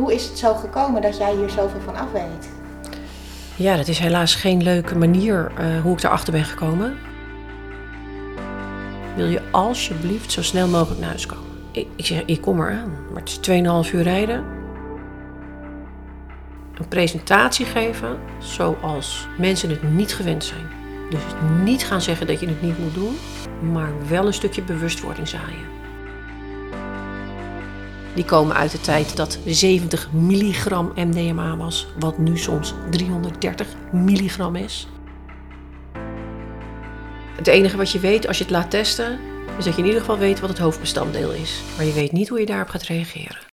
Hoe is het zo gekomen dat jij hier zoveel van af weet? Ja, dat is helaas geen leuke manier uh, hoe ik erachter ben gekomen. Wil je alsjeblieft zo snel mogelijk naar huis komen? Ik, ik zeg, ik kom eraan. Maar het is 2,5 uur rijden. Een presentatie geven zoals mensen het niet gewend zijn. Dus niet gaan zeggen dat je het niet moet doen, maar wel een stukje bewustwording zaaien. Die komen uit de tijd dat 70 milligram MDMA was, wat nu soms 330 milligram is. Het enige wat je weet als je het laat testen, is dat je in ieder geval weet wat het hoofdbestanddeel is. Maar je weet niet hoe je daarop gaat reageren.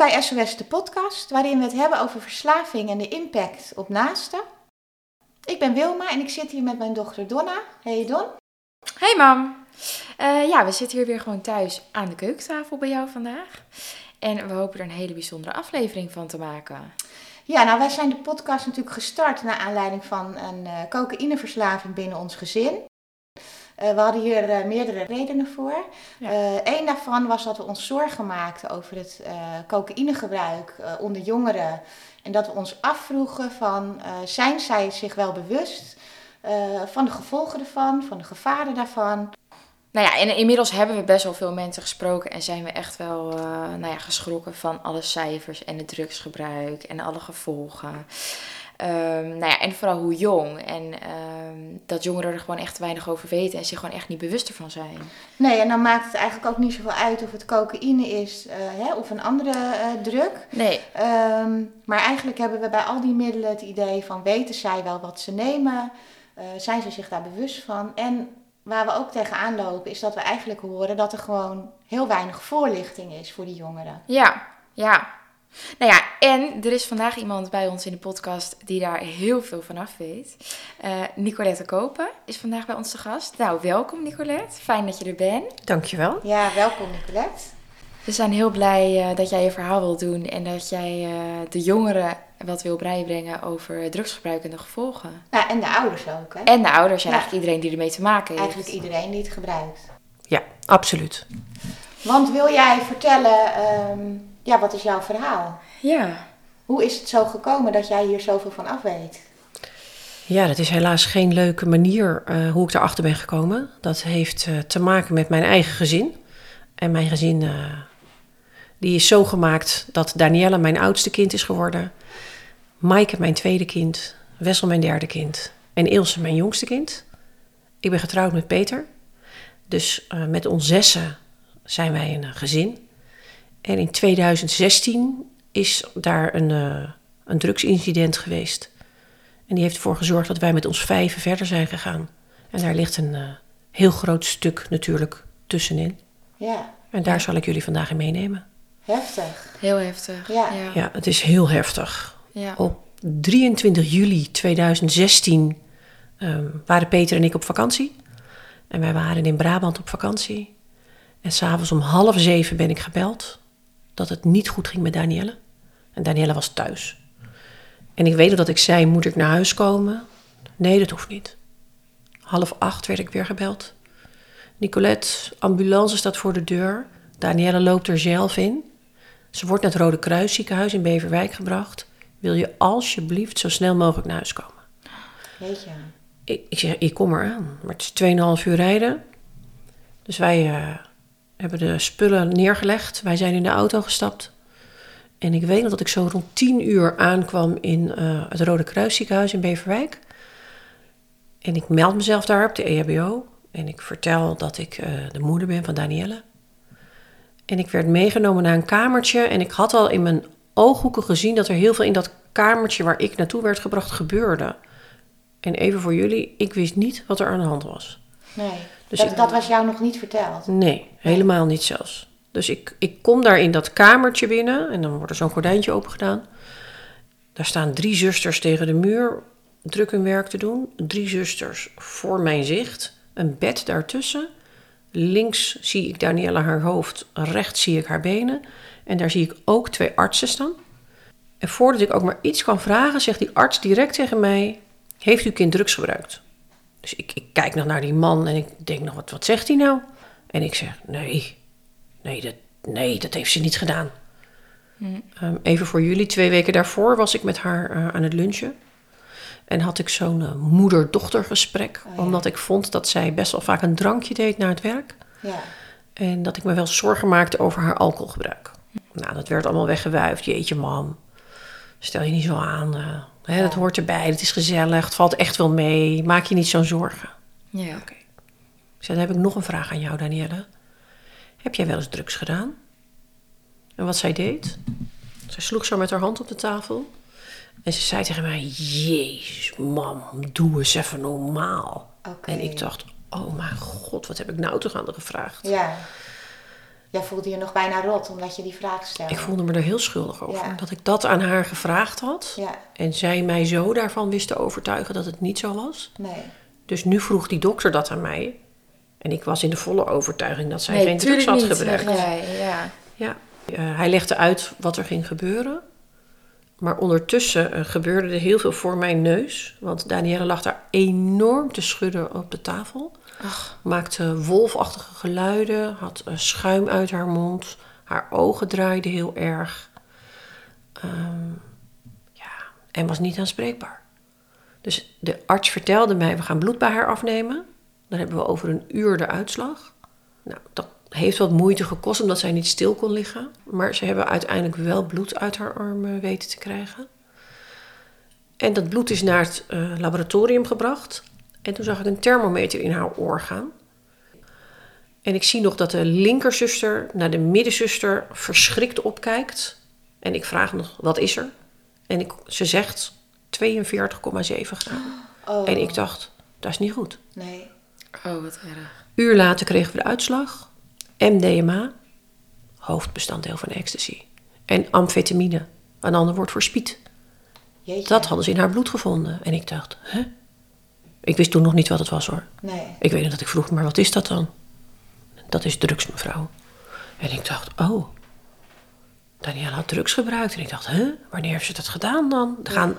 Bij SOS de podcast, waarin we het hebben over verslaving en de impact op naasten. Ik ben Wilma en ik zit hier met mijn dochter Donna. Hey Don. Hey mam. Uh, ja, we zitten hier weer gewoon thuis aan de keukentafel bij jou vandaag. En we hopen er een hele bijzondere aflevering van te maken. Ja, nou wij zijn de podcast natuurlijk gestart naar aanleiding van een uh, cocaïneverslaving binnen ons gezin. Uh, we hadden hier uh, meerdere redenen voor. Eén uh, daarvan was dat we ons zorgen maakten over het cocaïnegebruik onder jongeren. En dat we ons afvroegen van, zijn zij zich wel bewust van de gevolgen ervan, van de gevaren daarvan? Nou ja, en inmiddels hebben we best wel veel mensen gesproken en zijn we echt wel nou ja, geschrokken van alle cijfers en het drugsgebruik en alle gevolgen. Um, nou ja, en vooral hoe jong. En um, dat jongeren er gewoon echt weinig over weten en zich gewoon echt niet bewust ervan zijn. Nee, en dan maakt het eigenlijk ook niet zoveel uit of het cocaïne is uh, hè, of een andere uh, druk. Nee. Um, maar eigenlijk hebben we bij al die middelen het idee van weten zij wel wat ze nemen? Uh, zijn ze zich daar bewust van? En waar we ook tegenaan lopen is dat we eigenlijk horen dat er gewoon heel weinig voorlichting is voor die jongeren. Ja, ja. Nou ja, en er is vandaag iemand bij ons in de podcast die daar heel veel van af weet. Uh, Nicolette Kopen is vandaag bij ons te gast. Nou, welkom Nicolette. Fijn dat je er bent. Dankjewel. Ja, welkom Nicolette. We zijn heel blij uh, dat jij je verhaal wilt doen en dat jij uh, de jongeren wat wil bijbrengen over drugsgebruik en de gevolgen. Ja, en de ouders ook. Hè? En de ouders en ja. eigenlijk iedereen die ermee te maken heeft. Eigenlijk iedereen die het gebruikt. Ja, absoluut. Want wil jij vertellen... Um, ja, wat is jouw verhaal? Ja. Hoe is het zo gekomen dat jij hier zoveel van af weet? Ja, dat is helaas geen leuke manier uh, hoe ik erachter ben gekomen. Dat heeft uh, te maken met mijn eigen gezin. En mijn gezin uh, die is zo gemaakt dat Danielle mijn oudste kind is geworden. Maaike mijn tweede kind. Wessel mijn derde kind. En Ilse mijn jongste kind. Ik ben getrouwd met Peter. Dus met ons zessen zijn wij een gezin. En in 2016 is daar een, uh, een drugsincident geweest. En die heeft ervoor gezorgd dat wij met ons vijven verder zijn gegaan. En daar ligt een uh, heel groot stuk natuurlijk tussenin. Ja. En daar zal ik jullie vandaag in meenemen. Heftig. Heel heftig. Ja, ja. ja het is heel heftig. Ja. Op 23 juli 2016 um, waren Peter en ik op vakantie. En wij waren in Brabant op vakantie. En s'avonds om half zeven ben ik gebeld dat het niet goed ging met Danielle. En Danielle was thuis. En ik weet dat ik zei: Moet ik naar huis komen? Nee, dat hoeft niet. Half acht werd ik weer gebeld. Nicolette, ambulance staat voor de deur. Danielle loopt er zelf in. Ze wordt naar het Rode Kruis ziekenhuis in Beverwijk gebracht. Wil je alsjeblieft zo snel mogelijk naar huis komen? Weet je. Ik, ik zeg, ik kom eraan. Maar het is 2,5 uur rijden. Dus wij uh, hebben de spullen neergelegd. Wij zijn in de auto gestapt. En ik weet nog dat ik zo rond 10 uur aankwam in uh, het Rode Kruisziekenhuis in Beverwijk. En ik meld mezelf daar op de EHBO. En ik vertel dat ik uh, de moeder ben van Danielle. En ik werd meegenomen naar een kamertje. En ik had al in mijn ooghoeken gezien dat er heel veel in dat kamertje waar ik naartoe werd gebracht gebeurde. En even voor jullie, ik wist niet wat er aan de hand was. Nee, dus dat, ik, dat was jou nog niet verteld? Nee, helemaal niet zelfs. Dus ik, ik kom daar in dat kamertje binnen en dan wordt er zo'n gordijntje open gedaan. Daar staan drie zusters tegen de muur druk hun werk te doen. Drie zusters voor mijn zicht. Een bed daartussen. Links zie ik Danielle haar hoofd, rechts zie ik haar benen. En daar zie ik ook twee artsen staan. En voordat ik ook maar iets kan vragen, zegt die arts direct tegen mij: Heeft uw kind drugs gebruikt? Dus ik, ik kijk nog naar die man en ik denk nog: wat, wat zegt hij nou? En ik zeg: Nee, nee, dat, nee, dat heeft ze niet gedaan. Um, even voor jullie, twee weken daarvoor was ik met haar uh, aan het lunchen. En had ik zo'n uh, moeder-dochter gesprek. Oh, ja. Omdat ik vond dat zij best wel vaak een drankje deed na het werk. Ja. En dat ik me wel zorgen maakte over haar alcoholgebruik. Nou, dat werd allemaal weggewuifd. Jeetje, mam. Stel je niet zo aan. uh, hè, Ja. Dat hoort erbij. Het is gezellig. Het valt echt wel mee. Maak je niet zo'n zorgen. Ja. Oké. Ik zei, dan heb ik nog een vraag aan jou, Danielle. Heb jij wel eens drugs gedaan? En wat zij deed? Zij sloeg zo met haar hand op de tafel. En ze zei tegen mij, jezus, mam, doe eens even normaal. En ik dacht, oh mijn god, wat heb ik nou toch aan haar gevraagd? Ja. Jij voelde je nog bijna rot omdat je die vraag stelde. Ik voelde me er heel schuldig over. Ja. Dat ik dat aan haar gevraagd had. Ja, En zij mij zo daarvan wist te overtuigen dat het niet zo was. nee. Dus nu vroeg die dokter dat aan mij. En ik was in de volle overtuiging dat zij Nee, geen drugs had niet, gebruikt. ja. Ja. Eh, hij legde uit wat er ging gebeuren. Maar ondertussen eh, gebeurde er heel veel voor mijn neus. Want Danielle lag daar enorm te schudden op de tafel. Maakte wolfachtige geluiden. Had schuim uit haar mond. Haar ogen draaiden heel erg. Ehm, ja, en was niet aanspreekbaar. Dus de arts vertelde mij, we gaan bloed bij haar afnemen. Dan hebben we over een uur de uitslag. Nou, dat heeft wat moeite gekost omdat zij niet stil kon liggen. Maar ze hebben uiteindelijk wel bloed uit haar arm weten te krijgen. En dat bloed is naar het eh, laboratorium gebracht. En toen zag ik een thermometer in haar oor gaan. En ik zie nog dat de linkerzuster naar de middenzuster verschrikt opkijkt. En ik vraag nog, wat is er? En ik, ze zegt 42,7 graden. Oh, En ik dacht, dat is niet goed. nee. Oh, wat erg. Uur later kregen we de uitslag. MDMA, hoofdbestanddeel van ecstasy. En amfetamine, een ander woord voor speed. Jeetje. Dat hadden ze in haar bloed gevonden. En ik dacht, hè? Ik wist toen nog niet wat het was hoor. Nee. Ik weet nog dat ik vroeg, maar wat is dat dan? Dat is drugs, mevrouw. En ik dacht, oh, Danielle had drugs gebruikt. En ik dacht, hè, wanneer heeft ze dat gedaan dan? Er gaan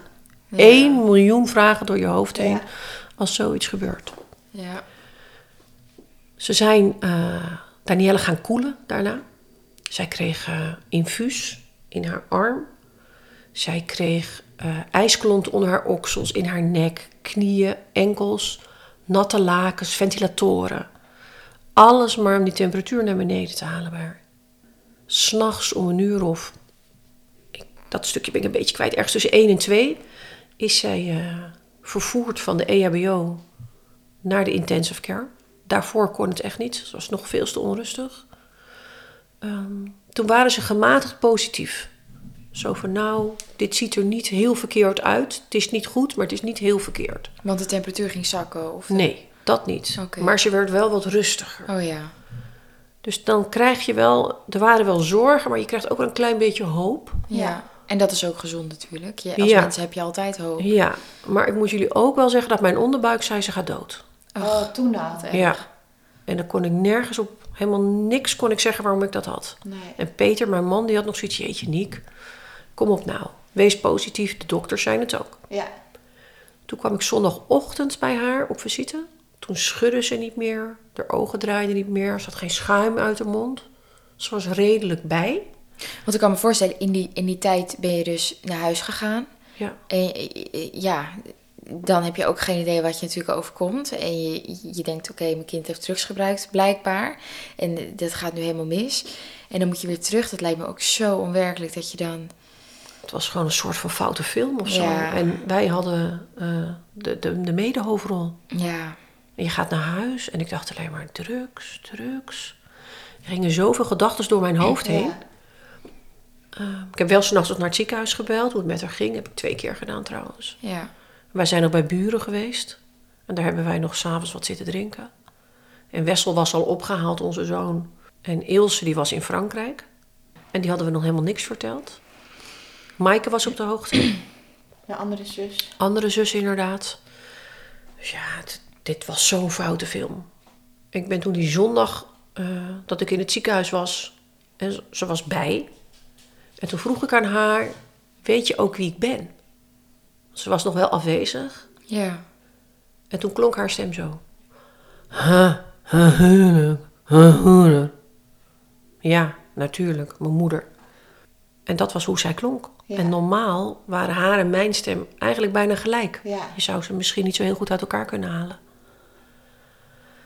één miljoen vragen door je hoofd heen Ja. als zoiets gebeurt. Ja. Ze zijn eh Danielle gaan koelen daarna. Zij kreeg eh, infuus in haar arm. Zij kreeg ijsklont onder haar oksels, in haar nek, knieën, enkels, natte lakens, ventilatoren. Alles maar om die temperatuur naar beneden te halen bij. S'nachts om een uur of... dat stukje ben ik een beetje kwijt. Ergens tussen 1 en 2 is zij eh, vervoerd van de EHBO naar de intensive care. Daarvoor kon het echt niet. Ze was nog veel te onrustig. Ehm, toen waren ze gematigd positief. Zo van, nou, dit ziet er niet heel verkeerd uit. Het is niet goed, maar het is niet heel verkeerd. Want de temperatuur ging zakken? Of... Nee, dat niet. Maar ze werd wel wat rustiger. Oh ja. Dus dan krijg je wel, er waren wel zorgen, maar je krijgt ook wel een klein beetje hoop. ja. Ja. En dat is ook gezond natuurlijk. Je, als Ja. mensen heb je altijd hoop. Ja, maar ik moet jullie ook wel zeggen dat mijn onderbuik zei, ze gaat dood. Oh, toen erg. Ja. En dan kon ik nergens op, helemaal niks kon ik zeggen waarom ik dat had. Nee. En Peter, mijn man, die had nog zoiets, jeetje Niek, kom op nou, wees positief, de dokters zijn het ook. Ja. Toen kwam ik zondagochtend bij haar op visite. Toen schudde ze niet meer, haar ogen draaiden niet meer, ze had geen schuim uit haar mond. Ze was redelijk bij. Want ik kan me voorstellen, in die, in die tijd ben je dus naar huis gegaan. Ja, En ja, dan heb je ook geen idee wat je natuurlijk overkomt. En je, je denkt, oké, mijn kind heeft drugs gebruikt, blijkbaar. En dat gaat nu helemaal mis. En dan moet je weer terug. Dat lijkt me ook zo onwerkelijk dat je dan... het was gewoon een soort van foute film of zo. Ja. En wij hadden eh, de, de, de medehoofdrol. Ja, En je gaat naar huis en ik dacht alleen maar drugs, drugs. Er gingen zoveel gedachten door mijn hoofd heen. Ja. Eh, ik heb wel s'nachts nog naar het ziekenhuis gebeld, hoe het met haar ging. heb ik twee keer gedaan trouwens. ja. Wij zijn nog bij buren geweest. En daar hebben wij nog s'avonds wat zitten drinken. En Wessel was al opgehaald, onze zoon. En Ilse, die was in Frankrijk. En die hadden we nog helemaal niks verteld. Maaike was op de hoogte. De andere zus. Andere zus inderdaad. Dus ja, het- dit was zo'n foute film. Ik ben toen die zondag eh, dat ik in het ziekenhuis was, en ze- was bij. En toen vroeg ik aan haar, weet je ook wie ik ben? Ze was nog wel afwezig. Ja. En toen klonk haar stem zo. Ha, ha, huwelijk, ha, huwelijk. Ja, natuurlijk, mijn moeder. En dat was hoe zij klonk. Ja. En normaal waren haar en mijn stem eigenlijk bijna gelijk. Ja. Je zou ze misschien niet zo heel goed uit elkaar kunnen halen.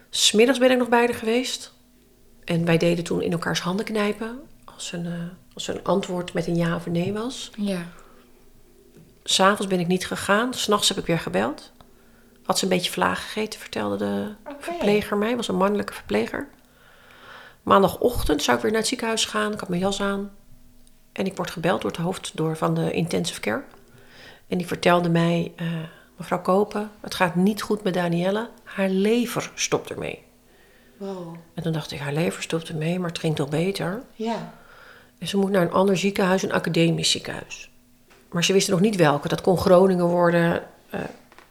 Smiddags ben ik nog bij haar geweest. En wij deden toen in elkaars handen knijpen. Als een, eh, als een antwoord met een ja of een nee was. Ja. S'avonds ben ik niet gegaan. S'nachts heb ik weer gebeld. Had ze een beetje vlaag gegeten, vertelde de verpleger mij. was een mannelijke verpleger. Maandagochtend zou ik weer naar het ziekenhuis gaan. Ik had mijn jas aan. En ik word gebeld door het hoofd door van de intensive care. En die vertelde mij... eh, mevrouw Kopen, het gaat niet goed met Danielle. Haar lever stopt ermee. Wow. En toen dacht ik, haar lever stopt ermee, maar het ging toch beter? Ja. En ze moet naar een ander ziekenhuis, een academisch ziekenhuis. Maar ze wisten nog niet welke. Dat kon Groningen worden. Eh,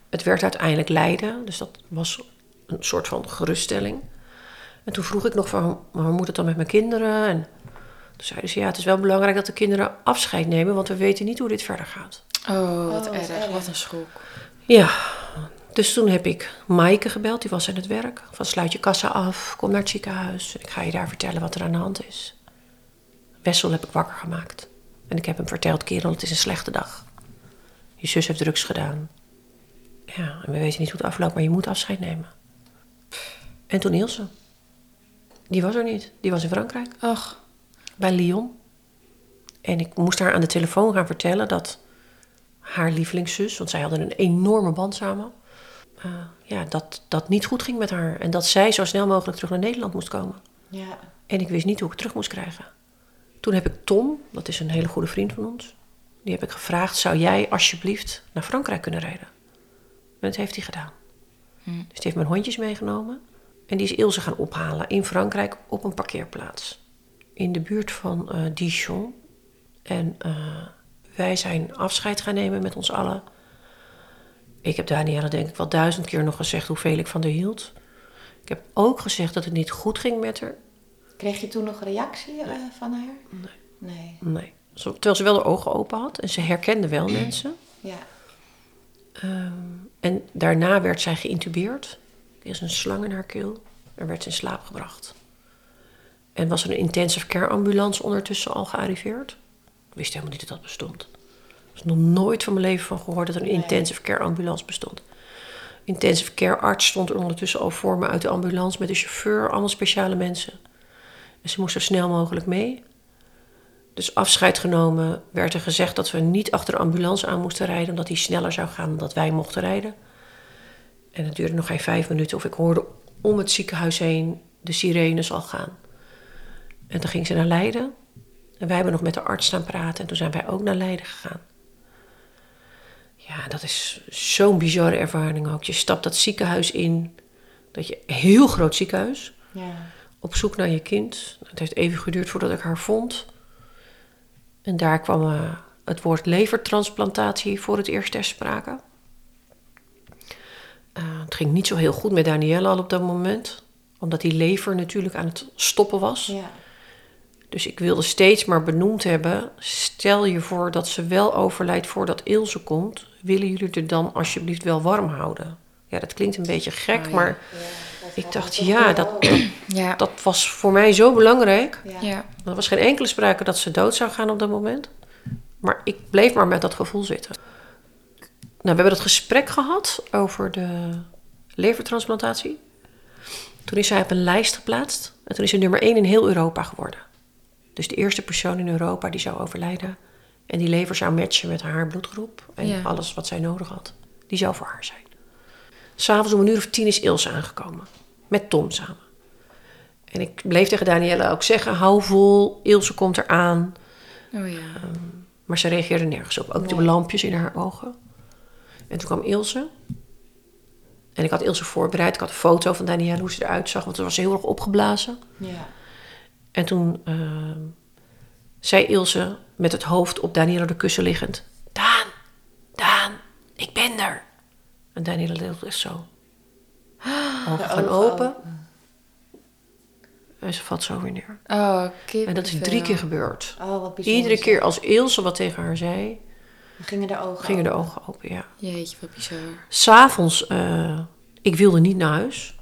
het werd uiteindelijk Leiden. Dus dat was een soort van geruststelling. En toen vroeg ik nog van, maar hoe moet het dan met mijn kinderen? En toen zeiden ze, ja, het is wel belangrijk dat de kinderen afscheid nemen... want we weten niet hoe dit verder gaat. Oh, wat wat erg. erg. Wat een schok. Ja, dus toen heb ik Maaike gebeld, die was aan het werk. Van sluit je kassa af, kom naar het ziekenhuis. En ik ga je daar vertellen wat er aan de hand is. Wessel heb ik wakker gemaakt. En ik heb hem verteld, kerel, het is een slechte dag. Je zus heeft drugs gedaan. Ja, en we weten niet hoe het afloopt, maar je moet afscheid nemen. En toen Ilse. Die was er niet. Die was in Frankrijk Ach. Bij Lyon. En ik moest haar aan de telefoon gaan vertellen dat haar lievelingszus, want zij hadden een enorme band samen, eh, ja, dat dat niet goed ging met haar. En dat zij zo snel mogelijk terug naar Nederland moest komen. Ja. En ik wist niet hoe ik terug moest krijgen. Toen heb ik Tom, dat is een hele goede vriend van ons, die heb ik gevraagd: zou jij alsjeblieft naar Frankrijk kunnen rijden? En dat heeft hij gedaan. Dus die heeft mijn hondjes meegenomen. En die is Ilse gaan ophalen in Frankrijk op een parkeerplaats. In de buurt van eh, Dijon. En eh, wij zijn afscheid gaan nemen met ons allen. Ik heb Danielle denk ik wel duizend keer nog gezegd hoeveel ik van haar hield. Ik heb ook gezegd dat het niet goed ging met haar. Kreeg je toen nog reactie eh, van haar? Nee. Nee. Nee. Terwijl ze wel de ogen open had en ze herkende wel mensen. Ja. Ehm, en daarna werd zij geïntubeerd. Er is een slang in haar keel. Er werd ze in slaap gebracht. En was er een intensive care ambulance ondertussen al gearriveerd. Ik wist helemaal niet dat dat bestond. Ik heb nog nooit van mijn leven van gehoord dat er een intensive care ambulance bestond. Intensive care arts stond er ondertussen al voor me uit de ambulance met de chauffeur, allemaal speciale mensen. En ze moest zo snel mogelijk mee. Dus afscheid genomen werd er gezegd dat we niet achter de ambulance aan moesten rijden, omdat die sneller zou gaan dan dat wij mochten rijden. En het duurde nog geen vijf minuten of ik hoorde om het ziekenhuis heen de sirenes al gaan. En toen ging ze naar Leiden. En wij hebben nog met de arts staan praten en toen zijn wij ook naar Leiden gegaan. Ja, dat is zo'n bizarre ervaring ook. Je stapt dat ziekenhuis in, dat je een heel groot ziekenhuis, Ja. op zoek naar je kind. Het heeft even geduurd voordat ik haar vond. En daar kwam eh, het woord levertransplantatie voor het eerst ter sprake. Eh, het ging niet zo heel goed met Danielle al op dat moment. Omdat die lever natuurlijk aan het stoppen was. Ja. Dus ik wilde steeds maar benoemd hebben. Stel je voor dat ze wel overlijdt voordat Ilse komt. Willen jullie er dan alsjeblieft wel warm houden? Ja, dat klinkt een beetje gek, Oh, ja. maar ik dacht, ja, dat, Ja. dat was voor mij zo belangrijk. Ja. Ja. Er was geen enkele sprake dat ze dood zou gaan op dat moment. Maar ik bleef maar met dat gevoel zitten. Nou, we hebben dat gesprek gehad over de levertransplantatie. Toen is zij op een lijst geplaatst. En toen is ze nummer één in heel Europa geworden. Dus de eerste persoon in Europa die zou overlijden. En die lever zou matchen met haar bloedgroep. En Ja. alles wat zij nodig had. Die zou voor haar zijn. S'avonds om een uur of tien is Ilse aangekomen. Met Tom samen. En ik bleef tegen Danielle ook zeggen: hou vol, Ilse komt eraan. Oh ja. Maar ze reageerde nergens op. Ook de lampjes in haar ogen. En toen kwam Ilse. En ik had Ilse voorbereid. Ik had een foto van Danielle, hoe ze eruit zag. Want ze was heel erg opgeblazen. Ja. En toen ehm, zei Ilse met het hoofd op Danielle de kussen liggend. Daan, Daan, ik ben er. En Danielle deed echt zo. Ogen gaan ogen open. En ze valt zo weer neer. Oh. En dat is drie keer gebeurd. Oh, wat bijzonder. Iedere keer als Ilse wat tegen haar zei, gingen de ogen gingen de open. ogen open, ja. Jeetje, wat bizar. S'avonds, eh ik wilde niet naar huis.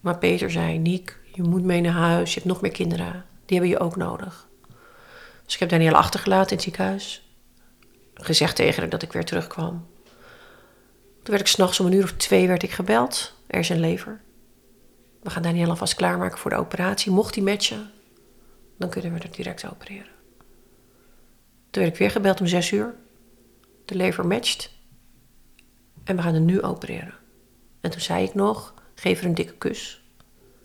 Maar Peter zei, Niek, je moet mee naar huis. Je hebt nog meer kinderen. Die hebben je ook nodig. Dus ik heb Danielle achtergelaten in het ziekenhuis. Gezegd tegen haar dat ik weer terugkwam. Toen werd ik s'nachts om een uur of twee werd ik gebeld. Er is een lever. We gaan Danielle alvast klaarmaken voor de operatie. Mocht die matchen, dan kunnen we er direct opereren. Toen werd ik weer gebeld om zes uur. De lever matcht. En we gaan er nu opereren. En toen zei ik nog, geef haar een dikke kus.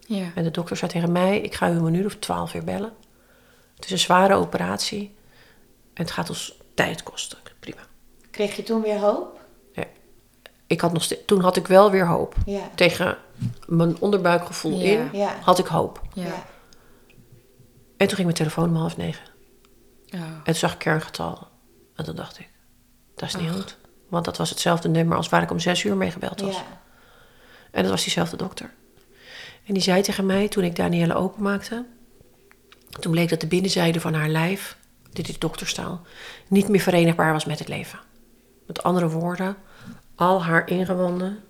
Ja. En de dokter zei tegen mij, ik ga u om een uur of twaalf weer bellen. Het is een zware operatie. En het gaat ons tijd kosten. Prima. Kreeg je toen weer hoop? Ik had nog toen had ik wel weer hoop. Ja. Tegen mijn onderbuikgevoel Ja. in Ja. had ik hoop. Ja. Ja. En toen ging mijn telefoon om half negen. Oh. En toen zag ik kerngetal. En toen dacht ik, dat is niet Ach. goed. Want dat was hetzelfde nummer als waar ik om zes uur mee gebeld was. Ja. En dat was diezelfde dokter. En die zei tegen mij toen ik Danielle openmaakte. Toen bleek dat de binnenzijde van haar lijf, dit is dokterstaal, niet meer verenigbaar was met het leven. Met andere woorden, al haar ingewanden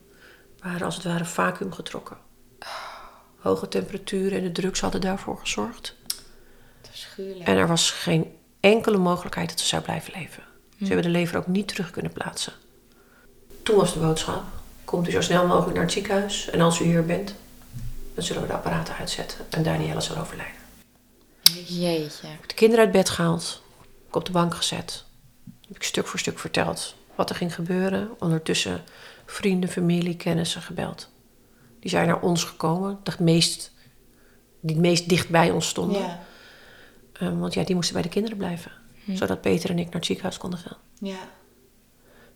waren als het ware vacuüm getrokken. Hoge temperaturen en de drugs hadden daarvoor gezorgd. En er was geen enkele mogelijkheid dat ze zou blijven leven. Ze hebben de lever ook niet terug kunnen plaatsen. Toen was de boodschap: komt u zo snel mogelijk naar het ziekenhuis. En als u hier bent, dan zullen we de apparaten uitzetten. En Danielle zal overlijden. Jeetje. Ik heb de kinderen uit bed gehaald, ik op de bank gezet. Heb ik stuk voor stuk verteld wat er ging gebeuren. Ondertussen vrienden, familie, kennissen gebeld. Die zijn naar ons gekomen, de meest, die het meest dicht bij ons stonden. Ja. Eh, want ja, die moesten bij de kinderen blijven. Zodat Peter en ik naar het ziekenhuis konden gaan. Ja.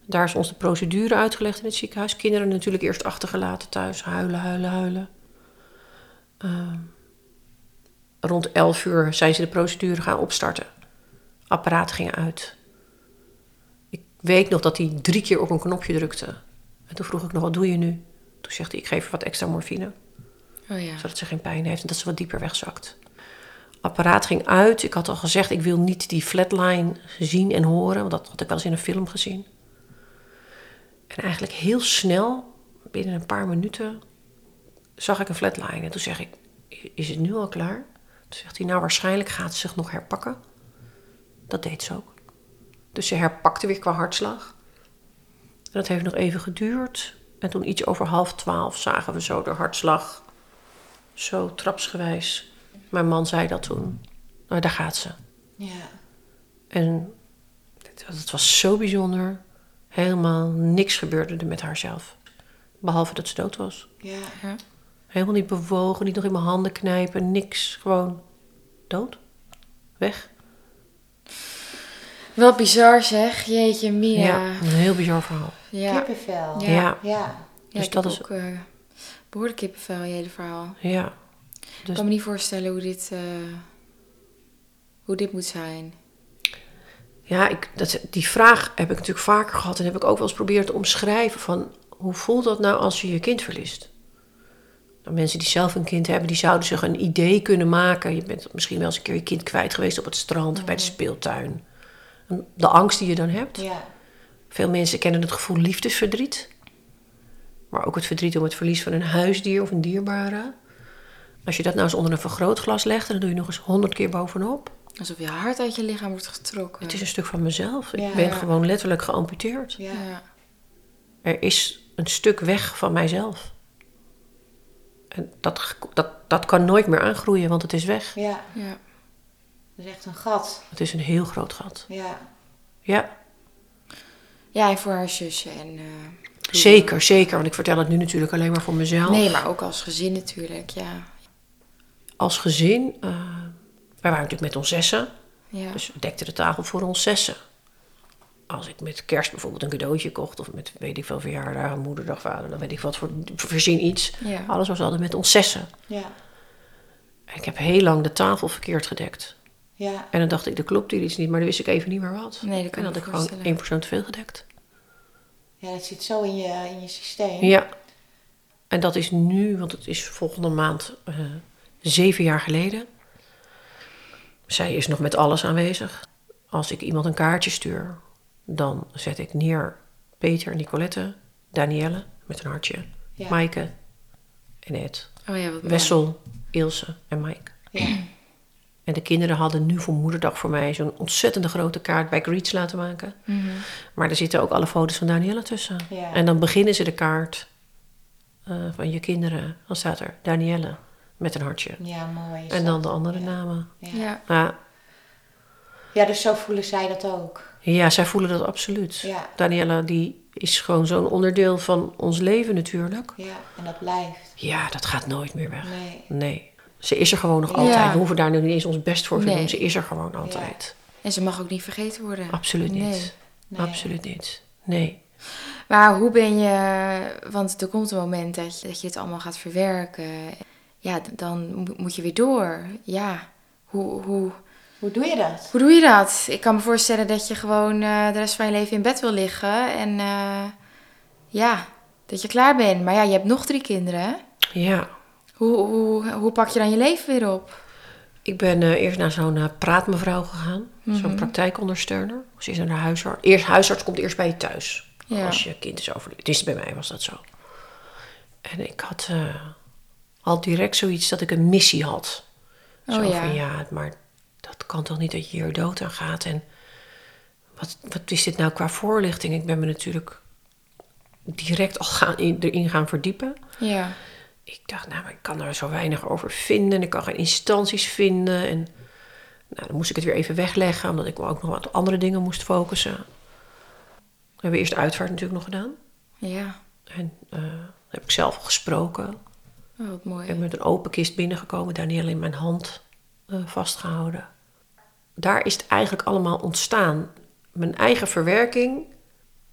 Daar is ons de procedure uitgelegd in het ziekenhuis. Kinderen natuurlijk eerst achtergelaten thuis. Huilen, huilen, huilen. Ehm, rond 11 uur zijn ze de procedure gaan opstarten. Apparaten gingen uit. Ik weet nog dat hij drie keer op een knopje drukte. En toen vroeg ik nog, wat doe je nu? Toen zegt hij, ik geef haar wat extra morfine Oh ja. zodat ze geen pijn heeft en dat ze wat dieper wegzakt. Apparaat ging uit. Ik had al gezegd, ik wil niet die flatline zien en horen, want dat had ik wel eens in een film gezien. En eigenlijk heel snel, binnen een paar minuten, zag ik een flatline. En toen zeg ik, is het nu al klaar? Toen zegt hij, nou waarschijnlijk gaat ze zich nog herpakken. Dat deed ze ook. Dus ze herpakte weer qua hartslag. En dat heeft nog even geduurd. En toen iets over half twaalf zagen we zo de hartslag zo trapsgewijs. Mijn man zei dat toen. Nou, daar gaat ze. Ja. En het, het was zo bijzonder. Helemaal niks gebeurde er met haarzelf. Behalve dat ze dood was. Ja. Ja. Helemaal niet bewogen, niet nog in mijn handen knijpen, niks. Gewoon dood. Weg. Wat bizar zeg. Jeetje, Mia. Ja, een heel bizar verhaal. Ja. Kippenvel. Ja. Ja, Ja. Ja, Dus ik dat heb is- ook eh, behoorlijk kippenvel, je hele verhaal. ja. Ik Dus kan me niet voorstellen hoe dit, eh, hoe dit moet zijn. Ja, ik, dat, die vraag heb ik natuurlijk vaker gehad en heb ik ook wel eens proberen te omschrijven van hoe voelt dat nou als je je kind verliest? Mensen die zelf een kind hebben, die zouden zich een idee kunnen maken. Je bent misschien wel eens een keer je kind kwijt geweest op het strand of bij de speeltuin. En De angst die je dan hebt. Ja. Veel mensen kennen het gevoel liefdesverdriet. Maar ook het verdriet om het verlies van een huisdier of een dierbare. Als je dat nou eens onder een vergrootglas legt, dan doe je nog eens honderd keer bovenop. Alsof je hart uit je lichaam wordt getrokken. Het is een stuk van mezelf. Ik Ja. ben gewoon letterlijk geamputeerd. Er is een stuk weg van mijzelf. En dat, dat, dat kan nooit meer aangroeien, want het is weg. Ja. Ja. Dat is echt een gat. Het is een heel groot gat. Ja. Ja, ja, en voor haar zusje. En, eh, zeker, zeker. Want ik vertel het nu natuurlijk alleen maar voor mezelf. Nee, maar ook als gezin natuurlijk, ja. Als gezin, eh, wij waren natuurlijk met ons zessen. ja. Dus we dekten de tafel voor ons zessen. Als ik met kerst bijvoorbeeld een cadeautje kocht... of met, weet ik veel, verjaardag, moederdag, vader... dan weet ik wat voor, verzin iets. Ja. Alles was altijd met ons zessen. Ja. En ik heb heel lang de tafel verkeerd gedekt. Ja. En dan dacht ik, er klopt hier iets niet, maar dan wist ik even niet meer wat. Nee, dat kan en ik dan had ik gewoon één persoon te veel gedekt. Ja, dat zit zo in je, in je systeem. Ja. En dat is nu, want het is volgende maand eh, zeven jaar geleden. Zij is nog met alles aanwezig. Als ik iemand een kaartje stuur, dan zet ik neer Peter, Nicolette, Danielle met een hartje, Ja. Maaike en Ed. Oh ja, wat mooi. Wessel, Ilse en Mike. Ja. En de kinderen hadden nu voor moederdag voor mij zo'n ontzettende grote kaart bij Greets laten maken. Mhm. Maar er zitten ook alle foto's van Danielle tussen. Ja. En dan beginnen ze de kaart eh, van je kinderen. Dan staat er Danielle met een hartje. Ja, mooi. En dan dat. de andere Ja. namen. Ja. Ja. Ja, ja, dus zo voelen zij dat ook. Ja, zij voelen dat absoluut. Ja. Danielle die is gewoon zo'n onderdeel van ons leven natuurlijk. Ja, en dat blijft. Ja, dat gaat nooit meer weg. Nee. Nee. Ze is er gewoon nog Ja. altijd. We hoeven daar nu niet eens ons best voor te Nee. doen. Ze is er gewoon altijd. En ze mag ook niet vergeten worden. Absoluut niet. Nee. Nee. Absoluut niet. Nee. Maar hoe ben je... Want er komt een moment dat je, dat je het allemaal gaat verwerken. Ja, dan mo- moet je weer door. Ja, hoe, hoe, Hoe doe je dat? hoe doe je dat? Ik kan me voorstellen dat je gewoon eh, de rest van je leven in bed wil liggen. En eh, ja, dat je klaar bent. Maar ja, je hebt nog drie kinderen. hè? Ja. Hoe, hoe, hoe pak je dan je leven weer op? Ik ben eh, eerst naar zo'n praatmevrouw gegaan. Zo'n Mhm. praktijkondersteuner. Ze is naar de huisarts. Eerst, huisarts komt eerst bij je thuis. Ja. Als je kind is overleden. Dus bij mij was dat zo. En ik had eh, al direct zoiets dat ik een missie had. Oh zo ja. van ja, maar dat kan toch niet dat je hier dood aan gaat. En wat, wat is dit nou qua voorlichting? Ik ben me natuurlijk direct al gaan in, erin gaan verdiepen. Ja. Ik dacht, nou, maar ik kan er zo weinig over vinden. Ik kan geen instanties vinden. En nou, dan moest ik het weer even wegleggen, omdat ik ook nog wat andere dingen moest focussen. We hebben eerst de uitvaart natuurlijk nog gedaan. Ja. En eh, heb ik zelf gesproken. Oh, wat mooi. Ik ben met een open kist binnengekomen, Danielle in mijn hand eh, vastgehouden. Daar is het eigenlijk allemaal ontstaan. Mijn eigen verwerking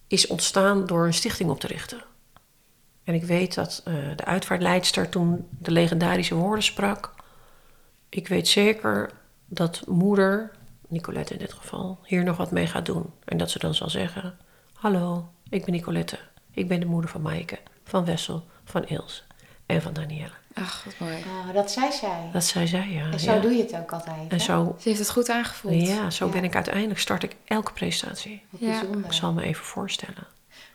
is ontstaan door een stichting op te richten. En ik weet dat eh, de uitvaartleidster toen de legendarische woorden sprak. Ik weet zeker dat moeder, Nicolette in dit geval, hier nog wat mee gaat doen. En dat ze dan zal zeggen: Hallo, ik ben Nicolette. Ik ben de moeder van Maaike, van Wessel, van Ilse en van Danielle. Ach, wat mooi. Oh, dat zei zij. Dat zei zij, ja. En zo ja. doe je het ook altijd. En hè? zo, Ze heeft het goed aangevoeld. ja, zo Ja. ben ik uiteindelijk, start ik elke prestatie. Wat Ja. bijzonder. Ik zal me even voorstellen.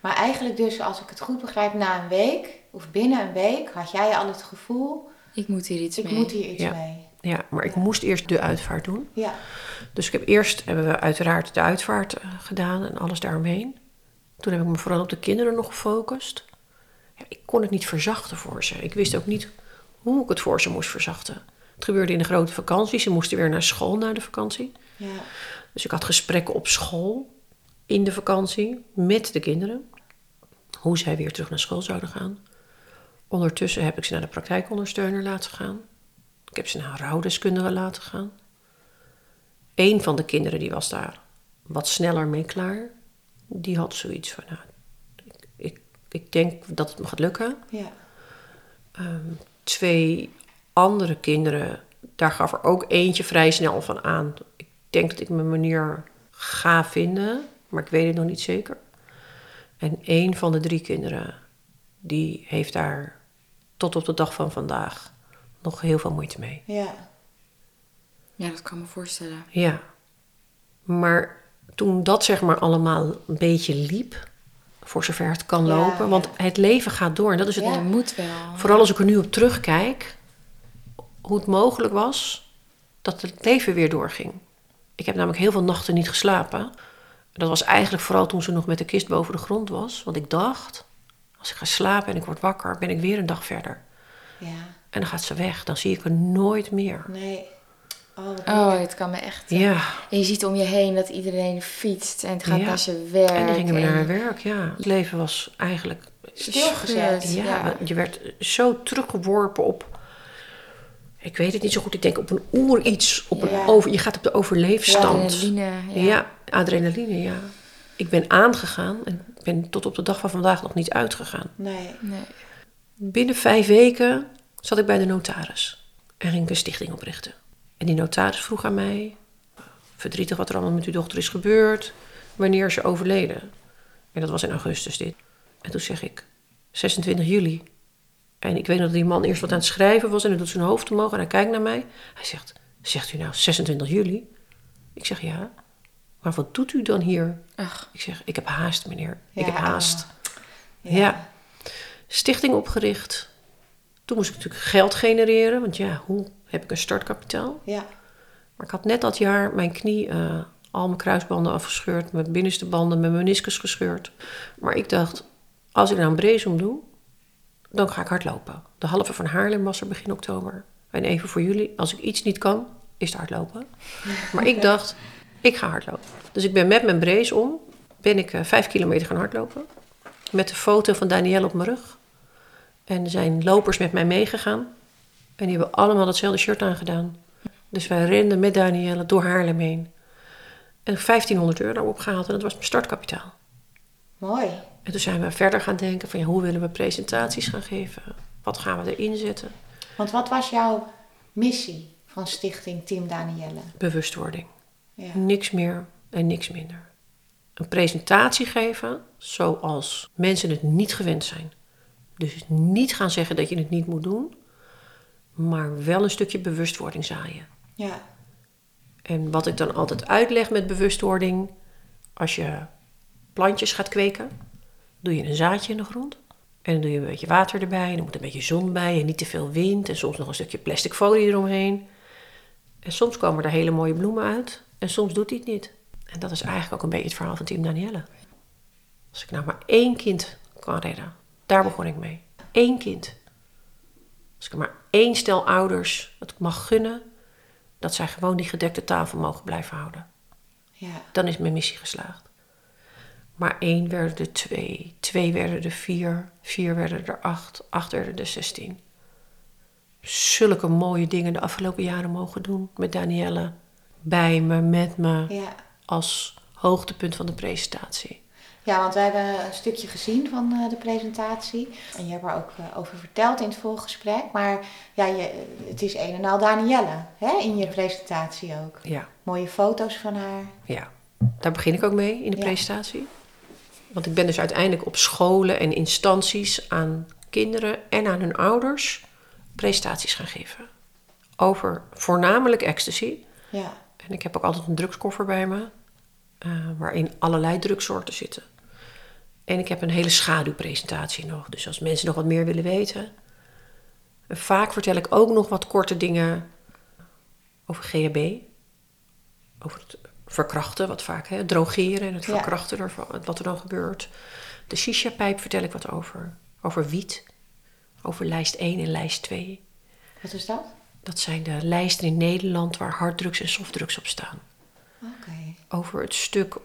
Maar eigenlijk dus, als ik het goed begrijp, na een week of binnen een week had jij al het gevoel, Ik moet hier iets ik mee. moet hier iets Ja. mee. Ja, maar ik Ja. moest eerst de uitvaart doen. Ja, Dus ik heb eerst, hebben we uiteraard de uitvaart eh, gedaan en alles daaromheen. Toen heb ik me vooral op de kinderen nog gefocust. Ja, ik kon het niet verzachten voor ze. Ik wist ook niet hoe ik het voor ze moest verzachten. Het gebeurde in de grote vakantie. Ze moesten weer naar school na de vakantie. ja, Dus ik had gesprekken op school in de vakantie met de kinderen. Hoe zij weer terug naar school zouden gaan. Ondertussen heb ik ze naar de praktijkondersteuner laten gaan. Ik heb ze naar rouwdeskundige laten gaan. Eén van de kinderen die was daar wat sneller mee klaar. Die had zoiets van, nou, ik, ik, ik denk dat het me gaat lukken. ja. Ehm, twee andere kinderen, daar gaf er ook eentje vrij snel van aan. Ik denk dat ik mijn manier ga vinden, maar ik weet het nog niet zeker. En één van de drie kinderen, die heeft daar tot op de dag van vandaag nog heel veel moeite mee. ja. Ja, dat kan me voorstellen. Ja, maar toen dat zeg maar allemaal een beetje liep, voor zover het kan Ja, lopen, want het leven gaat door en dat is het Ja. Moet wel. Vooral als ik er nu op terugkijk, hoe het mogelijk was dat het leven weer doorging. Ik heb namelijk heel veel nachten niet geslapen. Dat was eigenlijk vooral toen ze nog met de kist boven de grond was. Want ik dacht, als ik ga slapen en ik word wakker, ben ik weer een dag verder. Ja, En dan gaat ze weg, dan zie ik haar nooit meer. nee. Oh, Oh, het kan me echt. Ja, En je ziet om je heen dat iedereen fietst en het gaat Ja. naar zijn werk. en die gingen weer en- naar haar werk, ja. Het leven was eigenlijk... Stilgezet. Scheurt, Ja, je werd zo teruggeworpen op... Ik weet het niet zo goed. Ik denk op een oer iets. Op een Ja. over, je gaat op de overleefstand. Adrenaline. Ja. Ja. adrenaline, ja. Ik ben aangegaan en ben tot op de dag van vandaag nog niet uitgegaan. Nee. Nee. Binnen vijf weken zat ik bij de notaris en ging ik een stichting oprichten. En die notaris vroeg aan mij, verdrietig wat er allemaal met uw dochter is gebeurd, wanneer is ze overleden? En dat was in augustus dit. En toen zeg ik, 26 juli. En ik weet dat die man eerst wat aan het schrijven was en hij doet zijn hoofd omhoog en hij kijkt naar mij. Hij zegt, zegt u nou 26 juli? Ik zeg ja. Maar wat doet u dan hier? Ach, Ik zeg, ik heb haast meneer. Ik heb haast. Ja. Ja. Stichting opgericht. Toen moest ik natuurlijk geld genereren, want ja, hoe heb ik een startkapitaal? Ja. Maar ik had net dat jaar mijn knie, eh, al mijn kruisbanden afgescheurd, mijn binnenste banden, mijn meniscus gescheurd. Maar ik dacht, als ik nou een brace om doe, dan ga ik hardlopen. De halve van Haarlem was er begin oktober. En even voor jullie, als ik iets niet kan, is het hardlopen. Maar ik dacht, ik ga hardlopen. Dus ik ben met mijn brace om, ben ik eh, vijf kilometer gaan hardlopen. Met de foto van Danielle op mijn rug. En er zijn lopers met mij meegegaan. En die hebben allemaal datzelfde shirt aangedaan. Dus wij renden met Danielle door Haarlem heen. En 1500 euro opgehaald en dat was mijn startkapitaal. Mooi. En toen zijn we verder gaan denken van ja, hoe willen we presentaties gaan geven? Wat gaan we erin zetten? Want wat was jouw missie van Stichting Team Danielle? Bewustwording. Ja. Niks meer en niks minder. Een presentatie geven zoals mensen het niet gewend zijn. Dus niet gaan zeggen dat je het niet moet doen, maar wel een stukje bewustwording zaaien. Ja. En wat ik dan altijd uitleg met bewustwording, als je plantjes gaat kweken, doe je een zaadje in de grond. En dan doe je een beetje water erbij, en er moet een beetje zon bij en niet te veel wind en soms nog een stukje plastic folie eromheen. En soms komen er hele mooie bloemen uit en soms doet hij het niet. En dat is eigenlijk ook een beetje het verhaal van Team Danielle. Als ik nou maar één kind kan redden, daar begon ik mee. Eén kind. Als ik maar één stel ouders het mag gunnen dat zij gewoon die gedekte tafel mogen blijven houden. Ja. Dan is mijn missie geslaagd. Maar één werden er twee, twee werden er vier, vier werden er acht, acht werden er zestien. Zulke mooie dingen de afgelopen jaren mogen doen met Danielle. Bij me, met me, Ja. als hoogtepunt van de presentatie. Ja, want we hebben een stukje gezien van eh, de presentatie. En je hebt er ook eh, over verteld in het voorgesprek. Maar ja, je, het is een en al Danielle hè, in je presentatie ook. Ja, Mooie foto's van haar. ja. Daar begin ik ook mee in de Ja. presentatie. Want ik ben dus uiteindelijk op scholen en instanties aan kinderen en aan hun ouders presentaties gaan geven. Over voornamelijk ecstasy. Ja, En ik heb ook altijd een drugskoffer bij me, eh, waarin allerlei drugsoorten zitten. En ik heb een hele schaduwpresentatie nog. Dus als mensen nog wat meer willen weten. En vaak vertel ik ook nog wat korte dingen over GHB. Over het verkrachten, wat vaak, hè, het drogeren en het Ja. verkrachten ervan, wat er dan gebeurt. De shisha-pijp vertel ik wat over. Over wiet. Over lijst 1 en lijst 2. wat is dat? Dat zijn de lijsten in Nederland waar harddrugs en softdrugs op staan. Oké. Over het stuk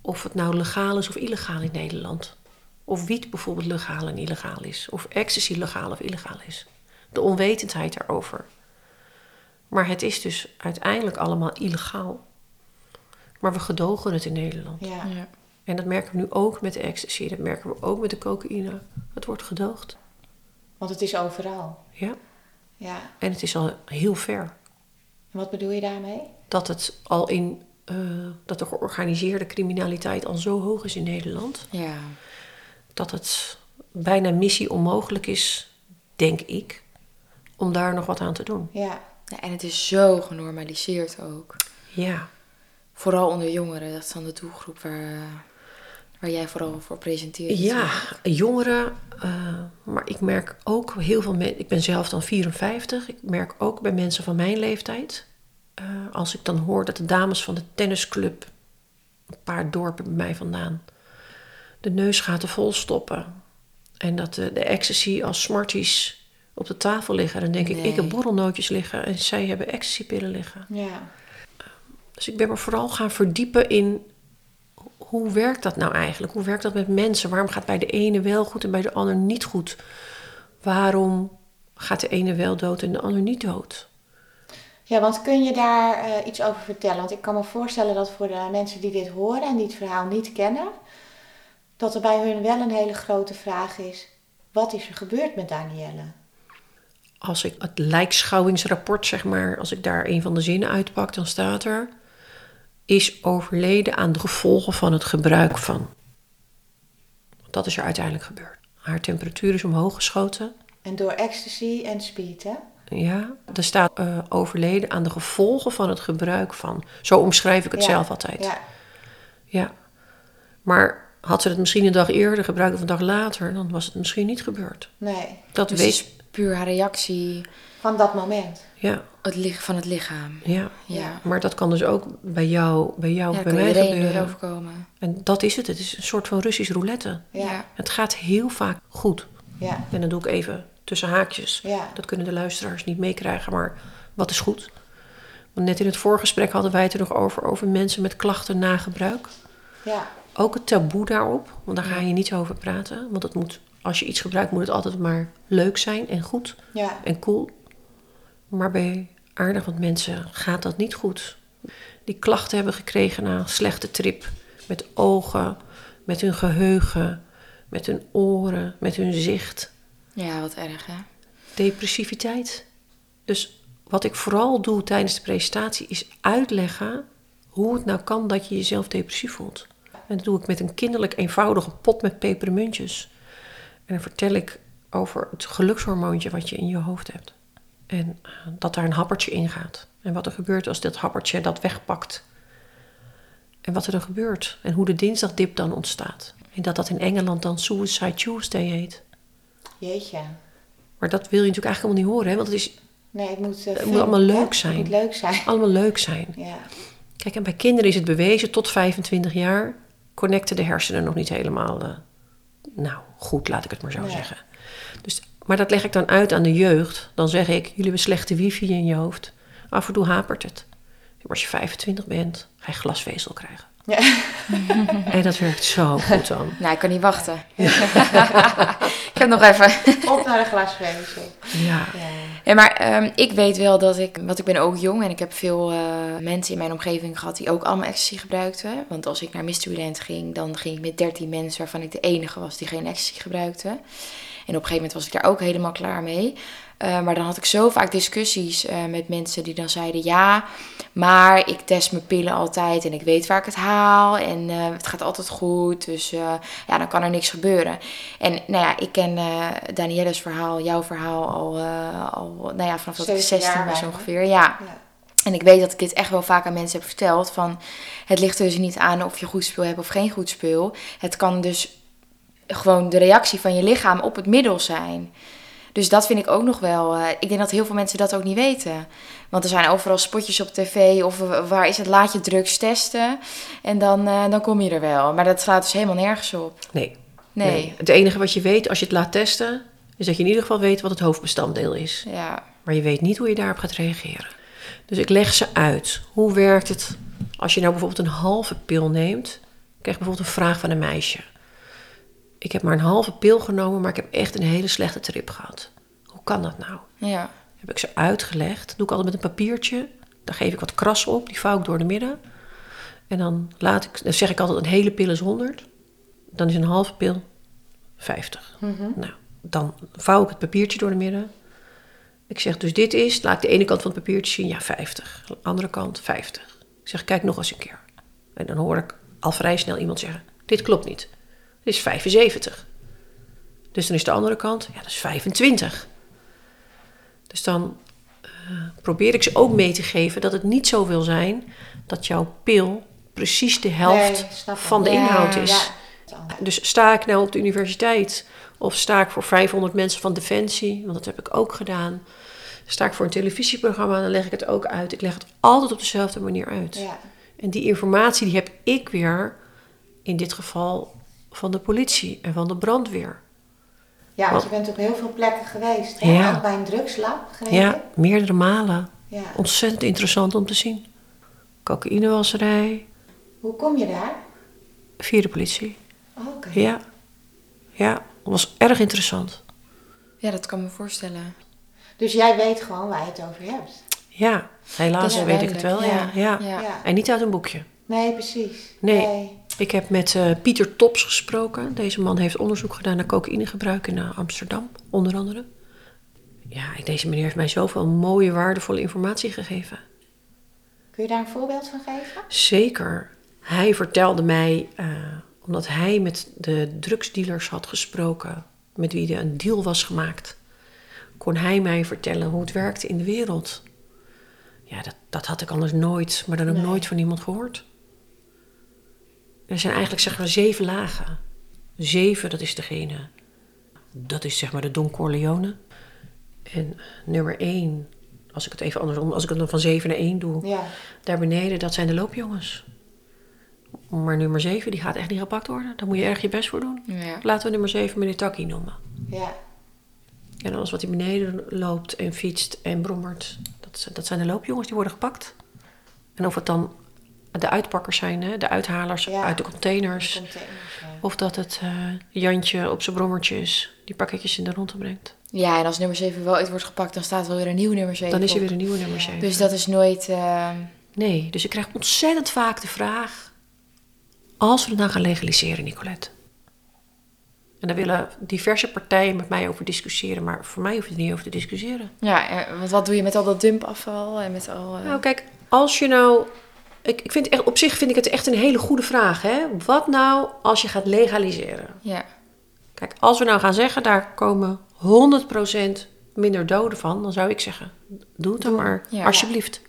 of het nou legaal is of illegaal in Nederland. Of wiet bijvoorbeeld legaal en illegaal is. Of ecstasy legaal of illegaal is. De onwetendheid daarover. Maar het is dus uiteindelijk allemaal illegaal. Maar we gedogen het in Nederland. Ja. ja. En dat merken we nu ook met de ecstasy. Dat merken we ook met de cocaïne. Het wordt gedoogd. want het is overal. Ja. Ja. En het is al heel ver. En wat bedoel je daarmee? dat het al in eh, dat de georganiseerde criminaliteit al zo hoog is in Nederland, ja. dat het bijna missie onmogelijk is, denk ik, om daar nog wat aan te doen. Ja. Ja, En het is zo genormaliseerd ook. Ja, Vooral onder jongeren, dat is dan de doelgroep waar, waar jij vooral voor presenteert. ja jongeren, eh, maar ik merk ook heel veel mensen, ik ben zelf dan 54, ik merk ook bij mensen van mijn leeftijd, eh, als ik dan hoor dat de dames van de tennisclub, een paar dorpen bij mij vandaan, de neusgaten vol stoppen. En dat de, de ecstasy als smarties op de tafel liggen. Dan denk ik, ik heb borrelnootjes liggen en zij hebben ecstasypillen liggen. Ja. Dus ik ben me vooral gaan verdiepen in hoe werkt dat nou eigenlijk? Hoe werkt dat met mensen? Waarom gaat bij de ene wel goed en bij de ander niet goed? Waarom gaat de ene wel dood en de ander niet dood? Ja, want kun je daar eh, iets over vertellen? Want ik kan me voorstellen dat voor de mensen die dit horen en die het verhaal niet kennen, dat er bij hun wel een hele grote vraag is: wat is er gebeurd met Danielle? Als ik het lijkschouwingsrapport, zeg maar, als ik daar een van de zinnen uitpak, dan staat er: is overleden aan de gevolgen van het gebruik van. Dat is er uiteindelijk gebeurd. Haar temperatuur is omhoog geschoten. En door ecstasy en speed, hè? Ja, er staat eh, overleden aan de gevolgen van het gebruik van. Zo omschrijf ik het Ja, zelf altijd. Ja, Ja. Maar had ze het misschien een dag eerder gebruikt of een dag later, dan was het misschien niet gebeurd. nee. Dat Dus weet het is puur haar reactie Van dat moment. Ja, het lig- van het lichaam. ja. Ja. Maar dat kan dus ook bij jou, bij jou Ja, bij kan mij gebeuren. overkomen. En dat is het. Het is een soort van Russisch roulette. Ja, Het gaat heel vaak goed. ja, En dan doe ik even tussen haakjes. ja. Dat kunnen de luisteraars niet meekrijgen, maar wat is goed? Want net in het voorgesprek hadden wij het er nog over, over mensen met klachten na gebruik. ja. Ook het taboe daarop, want daar ga je niet over praten. Want het moet, als je iets gebruikt, moet het altijd maar leuk zijn en goed ja. en cool. Maar bij aardig wat mensen gaat dat niet goed. Die klachten hebben gekregen na een slechte trip. Met ogen, met hun geheugen, met hun oren, met hun zicht. Ja, wat erg hè. Depressiviteit. Dus wat ik vooral doe tijdens de presentatie is uitleggen hoe het nou kan dat je jezelf depressief voelt. En dat doe ik met een kinderlijk eenvoudige pot met pepermuntjes. En dan vertel ik over het gelukshormoontje wat je in je hoofd hebt. En eh, dat daar een happertje in gaat. En wat er gebeurt als dat happertje dat wegpakt. En wat er dan gebeurt. En hoe de dinsdagdip dan ontstaat. En dat dat in Engeland dan Suicide Tuesday heet. Jeetje. Maar dat wil je natuurlijk eigenlijk helemaal niet horen. Hè? Want het is Nee, het moet... eh, Het moet allemaal leuk zijn. Het moet leuk zijn. allemaal leuk zijn. Ja, Kijk, en bij kinderen is het bewezen tot 25 jaar connecten de hersenen nog niet helemaal, eh, nou goed, laat ik het maar zo Nee. zeggen. Dus, maar dat leg ik dan uit aan de jeugd. Dan zeg ik, jullie hebben slechte wifi in je hoofd. Af en toe hapert het. Maar als je 25 bent, ga je glasvezel krijgen. Ja. En dat werkt zo goed dan. Nou, ik kan niet wachten. ik heb nog even. op naar de glasvezel. Ja, Ja. Ja, maar ehm, ik weet wel dat ik, want ik ben ook jong en ik heb veel eh, mensen in mijn omgeving gehad die ook allemaal ecstasy gebruikten. Want als ik naar Mysteryland ging, dan ging ik met 13 mensen waarvan ik de enige was die geen ecstasy gebruikte. En op een gegeven moment was ik daar ook helemaal klaar mee. Eh, maar dan had ik zo vaak discussies eh, met mensen die dan zeiden: Ja, maar ik test mijn pillen altijd en ik weet waar ik het haal en eh, het gaat altijd goed. Dus ja, dan kan er niks gebeuren. En nou ja, ik ken Danielle's verhaal, jouw verhaal al, al nou ja, vanaf dat ik Zeven 16 jaar was ongeveer. Ja. Ja. En ik weet dat ik dit echt wel vaak aan mensen heb verteld. Van, het ligt er dus niet aan of je goed spul hebt of geen goed spul. Het kan dus gewoon de reactie van je lichaam op het middel zijn. Dus dat vind ik ook nog wel. eh, ik denk dat heel veel mensen dat ook niet weten. Want er zijn overal spotjes op tv of waar is het laat je drugs testen. En dan, eh, dan kom je er wel. Maar dat slaat dus helemaal nergens op. nee. Nee. Het enige wat je weet als je het laat testen, is dat je in ieder geval weet wat het hoofdbestanddeel is. Ja. Maar je weet niet hoe je daarop gaat reageren. Dus ik leg ze uit. Hoe werkt het als je nou bijvoorbeeld een halve pil neemt? Ik krijg bijvoorbeeld een vraag van een meisje. Ik heb maar een halve pil genomen, maar ik heb echt een hele slechte trip gehad. Hoe kan dat nou? Ja. Heb ik ze uitgelegd. Doe ik altijd met een papiertje. Daar geef ik wat kras op. Die vouw ik door de midden. En dan, laat ik, dan zeg ik altijd een hele pil is 100. Dan is een halve pil 50. Nou, dan vouw ik het papiertje door de midden. Ik zeg dus dit is, laat ik de ene kant van het papiertje zien, ja 50. De andere kant 50. Ik zeg kijk nog eens een keer. En dan hoor ik al vrij snel iemand zeggen, dit klopt niet. Is 75. Dus dan is de andere kant, ja dat is 25. Dus dan eh, probeer ik ze ook mee te geven dat het niet zo wil zijn dat jouw pil precies de helft Nee, van de Ja, inhoud is. Ja. Dus sta ik nou op de universiteit of sta ik voor 500 mensen van Defensie, want dat heb ik ook gedaan. Sta ik voor een televisieprogramma, dan leg ik het ook uit. Ik leg het altijd op dezelfde manier uit. Ja. En die informatie die heb ik weer, in dit geval van de politie en van de brandweer. ja, want je bent op heel veel plekken geweest. Hè? Ja. Ook bij een drugslab, Ja, meerdere malen. Ja. Ontzettend interessant om te zien. Cocaïnewasserij, Hoe kom je daar? via de politie. Oh, Oké. Ja, ja, dat was erg interessant. ja, dat kan ik me voorstellen. Dus jij weet gewoon waar je het over hebt. Ja, helaas Ja, weet ik het wel. duidelijk, Ja, ja. Ja. Ja. En niet uit een boekje. Nee, precies. Nee. Ik heb met eh, Pieter Tops gesproken. Deze man heeft onderzoek gedaan naar cocaïnegebruik in eh, Amsterdam, onder andere. Ja, deze meneer heeft mij zoveel mooie, waardevolle informatie gegeven. Kun je daar een voorbeeld van geven? Zeker. Hij vertelde mij, eh, omdat hij met de drugsdealers had gesproken, met wie er een deal was gemaakt. kon hij mij vertellen hoe het werkte in de wereld. Ja, dat, dat had ik anders nooit, maar dan ook Nee. nooit van iemand gehoord. Er zijn eigenlijk zeg maar zeven lagen. Zeven, dat is degene. Dat is zeg maar de Don Corleone. En nummer één, als ik het even andersom, als ik het dan van zeven naar één doe, Ja. daar beneden, dat zijn de loopjongens. Maar nummer zeven, die gaat echt niet gepakt worden. Daar moet je erg je best voor doen. Ja. Laten we nummer zeven meneer Taki noemen. Ja. En alles wat hij beneden loopt en fietst en brommert, dat, dat zijn de loopjongens die worden gepakt. En of het dan de uitpakkers zijn, hè, de uithalers Ja. uit de containers. Containers, ja. Of dat het eh, Jantje op zijn brommertje is, die pakketjes in de ronde brengt. ja, en als nummer 7 wel uit wordt gepakt, dan staat er weer een nieuw nummer 7 Dan is er weer een nieuwe nummer 7. Dus dat is nooit... eh, Nee, dus ik krijg ontzettend vaak de vraag... als we het nou gaan legaliseren, Nicolette... en daar willen diverse partijen met mij over discussiëren... maar voor mij hoef je er niet over te discussiëren. ja, want wat doe je met al dat dumpafval en met al... eh, Nou, kijk, als je nou... Ik, ik vind echt, op zich vind ik het echt een hele goede vraag. Hè? Wat nou als je gaat legaliseren? Ja, Kijk, als we nou gaan zeggen, daar komen 100% minder doden van, dan zou ik zeggen, doe het dan maar, Ja. alsjeblieft.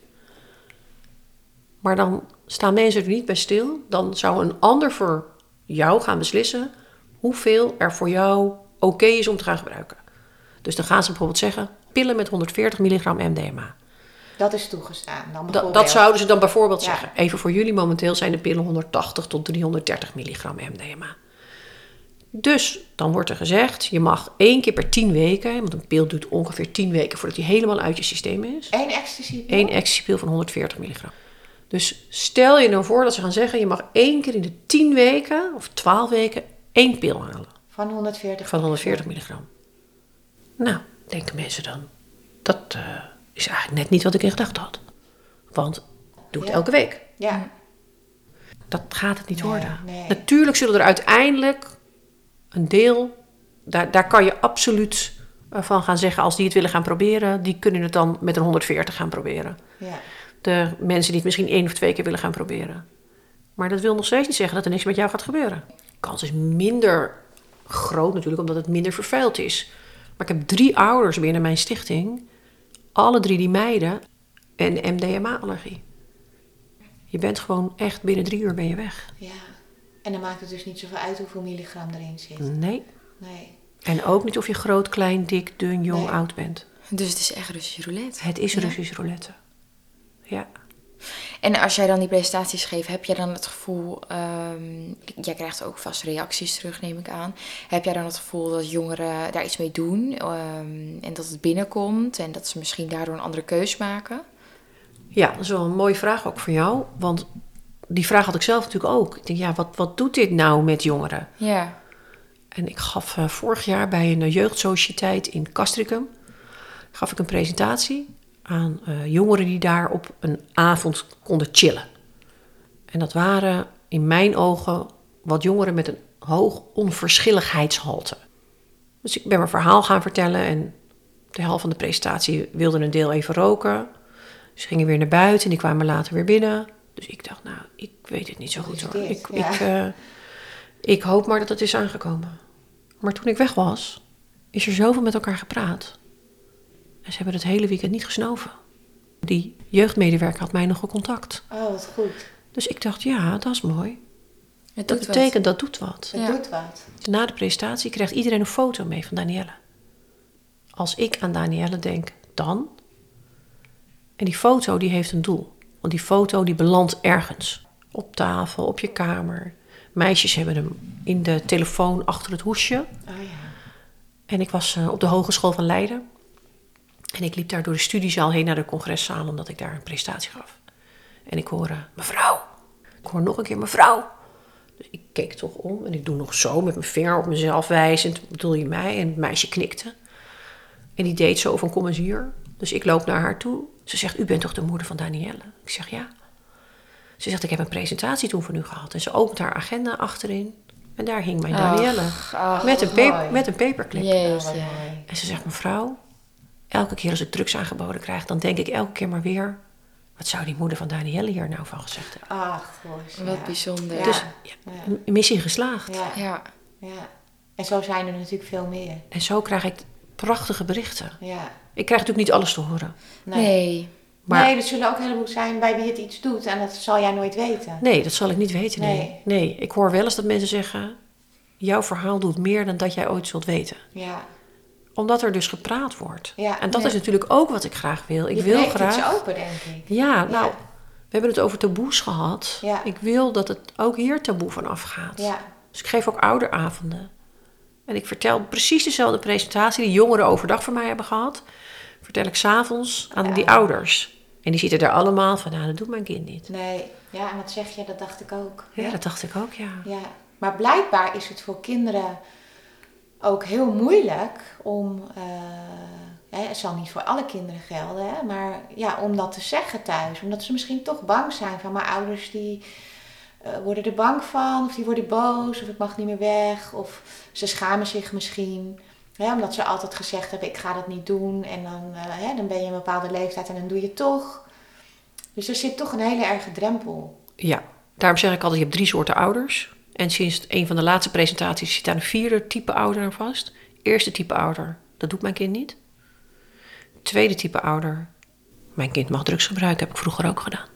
Maar dan staan mensen er niet bij stil. Dan zou een ander voor jou gaan beslissen hoeveel er voor jou oké is om te gaan gebruiken. Dus dan gaan ze bijvoorbeeld zeggen, pillen met 140 milligram MDMA. Dat is toegestaan. Dan Dat, zouden ze dan bijvoorbeeld Ja. zeggen. Even voor jullie, momenteel zijn de pillen 180 tot 330 milligram MDMA. Dus dan wordt er gezegd, je mag één keer per 10 weken, want een pil duurt ongeveer 10 weken voordat die helemaal uit je systeem is. Eén ecstasy. Eén ecstasypil van 140 milligram. Dus stel je nou voor dat ze gaan zeggen, je mag één keer in de 10 weken of 12 weken één pil halen Van 140. van 140 milligram. Nou, denken mensen dan, dat eh, is eigenlijk net niet wat ik in gedachten had. Want doe het Ja. elke week. Ja. Dat gaat het niet Nee, worden. nee. Natuurlijk zullen er uiteindelijk een deel, daar, daar kan je absoluut eh, van gaan zeggen, als die het willen gaan proberen, die kunnen het dan met een 140 gaan proberen. Ja. De mensen die het misschien één of twee keer willen gaan proberen. Maar dat wil nog steeds niet zeggen dat er niks met jou gaat gebeuren. De kans is minder groot natuurlijk, omdat het minder vervuild is. Maar ik heb drie ouders binnen mijn stichting. Alle drie die meiden een MDMA-allergie. Je bent gewoon echt binnen drie uur ben je weg. ja. En dan maakt het dus niet zoveel uit hoeveel milligram erin zit. Nee. Nee. En ook niet of je groot, klein, dik, dun, jong, Nee. oud bent. dus het is echt Russisch roulette. Het is Ja. Russisch roulette. Ja. En als jij dan die presentaties geeft, heb jij dan het gevoel... ehm, jij krijgt ook vast reacties terug, neem ik aan. Heb jij dan het gevoel dat jongeren daar iets mee doen? ehm, en dat het binnenkomt en dat ze misschien daardoor een andere keus maken? Ja, dat is wel een mooie vraag ook voor jou. Want die vraag had ik zelf natuurlijk ook. Ik denk, ja, wat, wat doet dit nou met jongeren? Ja, En ik gaf eh, vorig jaar bij een eh, jeugdsociëteit in Castricum... gaf ik een presentatie aan eh, jongeren die daar op een avond konden chillen. En dat waren in mijn ogen wat jongeren met een hoog onverschilligheidshalte. Dus ik ben mijn verhaal gaan vertellen en de helft van de presentatie wilde een deel even roken. Ze gingen weer naar buiten en die kwamen later weer binnen. Dus ik dacht, nou, ik weet het niet zo goed hoor. Ik, Ja. ik, eh, ik hoop maar dat het is aangekomen. Maar toen ik weg was, is er zoveel met elkaar gepraat. En ze hebben het hele weekend niet gesnoven. Die jeugdmedewerker had mij nog gecontact. Oh, wat goed. Dus ik dacht, ja, dat is mooi. het Dat betekent, dat doet wat. Het Ja. doet wat. Na de presentatie krijgt iedereen een foto mee van Danielle. Als ik aan Danielle denk, dan. En die foto die heeft een doel. Want die foto die belandt ergens. Op tafel, op je kamer. Meisjes hebben hem in de telefoon achter het hoesje. Oh ja. En ik was eh, op de Hogeschool van Leiden. En ik liep daar door de studiezaal heen naar de congreszaal, omdat ik daar een presentatie gaf. En ik hoor, eh, mevrouw. Ik hoor nog een keer, mevrouw. Dus ik keek toch om en ik doe nog zo met mijn vinger op mezelf wijzend. Bedoel je mij? En het meisje knikte. En die deed zo van, kom eens hier. Dus ik loop naar haar toe. Ze zegt, u bent toch de moeder van Danielle? Ik zeg, ja. Ze zegt, ik heb een presentatie toen van u gehad. En ze opent haar agenda achterin. En daar hing mijn Danielle. ach, met, een paper, met een paperclip. En ze zegt, mevrouw, elke keer als ik drugs aangeboden krijg, dan denk ik elke keer maar weer, wat zou die moeder van Danielle hier nou van gezegd hebben? Ach, goh. Wat ja. bijzonder. Ja. Dus Ja. Missie geslaagd. Ja. Ja, ja. En zo zijn er natuurlijk veel meer. En zo krijg ik prachtige berichten. Ja. Ik krijg natuurlijk niet alles te horen. Nee. Nee. Maar nee, er zullen ook heleboel zijn bij wie het iets doet en dat zal jij nooit weten. nee, dat zal ik niet weten. Nee. Nee. nee, ik hoor wel eens dat mensen zeggen: jouw verhaal doet meer dan dat jij ooit zult weten. Ja. Omdat er dus gepraat wordt. Ja. En dat is natuurlijk ook wat ik graag wil. Ik Je wil graag. iets open, denk ik. Ja, nou, Ja. we hebben het over taboes gehad. Ja. Ik wil dat het ook hier taboe van afgaat. Ja. Dus ik geef ook ouderavonden. En ik vertel precies dezelfde presentatie die jongeren overdag van mij hebben gehad. Vertel ik s'avonds aan Ja. die ouders. En die zitten er allemaal van, nou, dat doet mijn kind niet. Nee. Ja, en wat zeg je? Dat dacht ik ook. Ja, dat dacht ik ook, ja. Ja, maar blijkbaar is het voor kinderen ook heel moeilijk om, eh, het zal niet voor alle kinderen gelden, hè, maar ja, om dat te zeggen thuis. Omdat ze misschien toch bang zijn van mijn ouders die eh, worden er bang van, of die worden boos, of ik mag niet meer weg, of ze schamen zich misschien. Omdat ze altijd gezegd hebben, ik ga dat niet doen. En dan, eh, hè, dan ben je een bepaalde leeftijd en dan doe je het toch. Dus er zit toch een hele erge drempel. Ja, daarom zeg ik altijd, je hebt drie soorten ouders. En sinds een van de laatste presentaties zit daar een vierde type ouder aan vast. Eerste type ouder, dat doet mijn kind niet. Tweede type ouder, mijn kind mag drugs gebruiken, heb ik vroeger ook gedaan.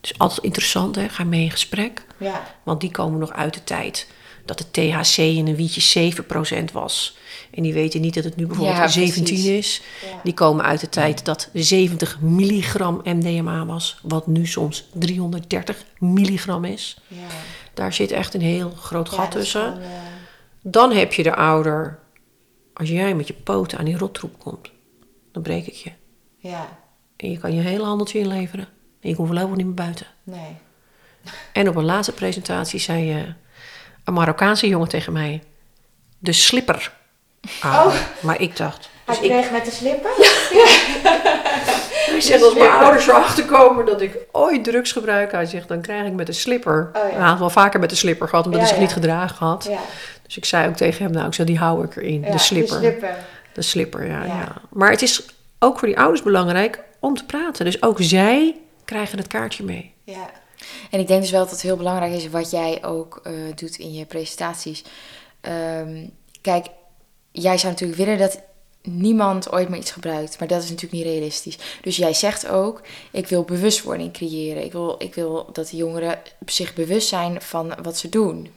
Dus altijd interessant, hè? ga mee in gesprek. Ja, Want die komen nog uit de tijd dat de THC in een wietje 7% was. En die weten niet dat het nu bijvoorbeeld Ja, 17 precies. is. Ja. Die komen uit de tijd dat 70 milligram MDMA was. Wat nu soms 330 milligram is. ja. Daar zit echt een heel groot gat tussen. gewoon, Dan heb je de ouder. Als jij met je poten aan die rottroep komt, dan breek ik je. ja, En je kan je hele handeltje inleveren. En je komt voorlopig niet meer buiten. nee. En op een laatste presentatie zei eh, een Marokkaanse jongen tegen mij: de slipper. Ah, Maar ik dacht. Hij Dus ik, kreeg met de slippen? hij zegt als mijn ouders erachter komen dat ik ooit drugs gebruik, hij zegt dan krijg ik met de slipper. Oh, ja. Hij had wel vaker met de slipper gehad, omdat Ja, hij zich ja. niet gedragen had. Ja, Dus ik zei ook tegen hem: nou, ik zei die hou ik erin, ja, de slipper. De slipper. De slipper, ja, Ja. ja. Maar het is ook voor die ouders belangrijk om te praten. Dus ook zij krijgen het kaartje mee. Ja, En ik denk dus wel dat het heel belangrijk is wat jij ook eh, doet in je presentaties. Ehm, kijk, jij zou natuurlijk willen dat niemand ooit meer iets gebruikt, maar dat is natuurlijk niet realistisch. Dus jij zegt ook, ik wil bewustwording creëren. Ik wil, ik wil dat de jongeren zich bewust zijn van wat ze doen.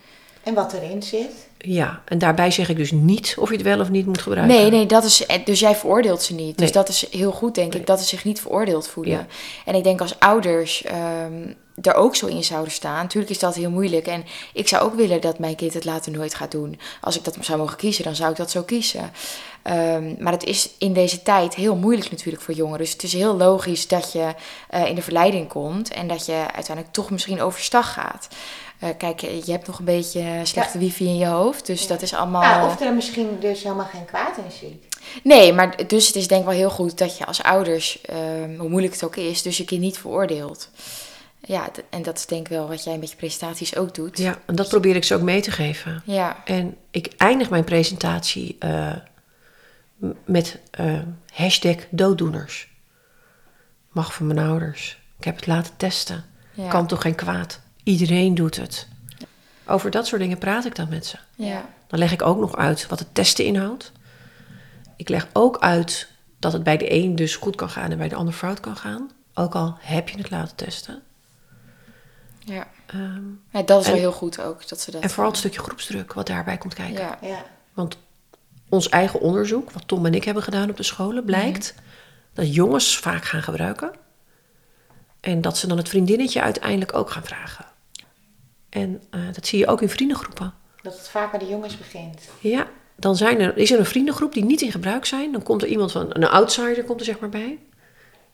en wat erin zit. Ja, en daarbij zeg ik dus niet of je het wel of niet moet gebruiken. Nee, nee, dat is, dus jij veroordeelt ze niet. Dus Nee. dat is heel goed, denk Nee. ik, dat ze zich niet veroordeeld voelen. Ja. En ik denk als ouders ehm er ook zo in zouden staan. Natuurlijk is dat heel moeilijk. En ik zou ook willen dat mijn kind het later nooit gaat doen. Als ik dat zou mogen kiezen, dan zou ik dat zo kiezen. Ehm, maar het is in deze tijd heel moeilijk natuurlijk voor jongeren. Dus het is heel logisch dat je eh, in de verleiding komt. En dat je uiteindelijk toch misschien overstag gaat. Eh, kijk, je hebt nog een beetje slechte wifi in je hoofd. Dus Ja. dat is allemaal... Ja, of er misschien dus helemaal geen kwaad in zit. Nee, maar dus het is denk ik wel heel goed dat je als ouders, ehm, hoe moeilijk het ook is, dus je kind niet veroordeelt. Ja, en dat is denk ik wel wat jij met je presentaties ook doet. Ja, en dat probeer ik ze ook mee te geven. Ja, En ik eindig mijn presentatie eh, met eh, hashtag dooddoeners. Mag van mijn ouders. Ik heb het laten testen. ja. Kan toch geen kwaad. Iedereen doet het. Over dat soort dingen praat ik dan met ze. Ja. Dan leg ik ook nog uit wat het testen inhoudt. Ik leg ook uit dat het bij de een dus goed kan gaan en bij de ander fout kan gaan. Ook al heb je het laten testen. Ja. Ehm, ja, dat is wel heel goed ook, dat ze dat... en vooral het stukje groepsdruk wat daarbij komt kijken. Ja, Ja, Want ons eigen onderzoek, wat Tom en ik hebben gedaan op de scholen, blijkt dat jongens vaak gaan gebruiken. En dat ze dan het vriendinnetje uiteindelijk ook gaan vragen. En eh, dat zie je ook in vriendengroepen. dat het vaak bij de jongens begint. Ja, dan zijn er, is er een vriendengroep die niet in gebruik zijn. Dan komt er iemand van, een outsider komt er zeg maar bij.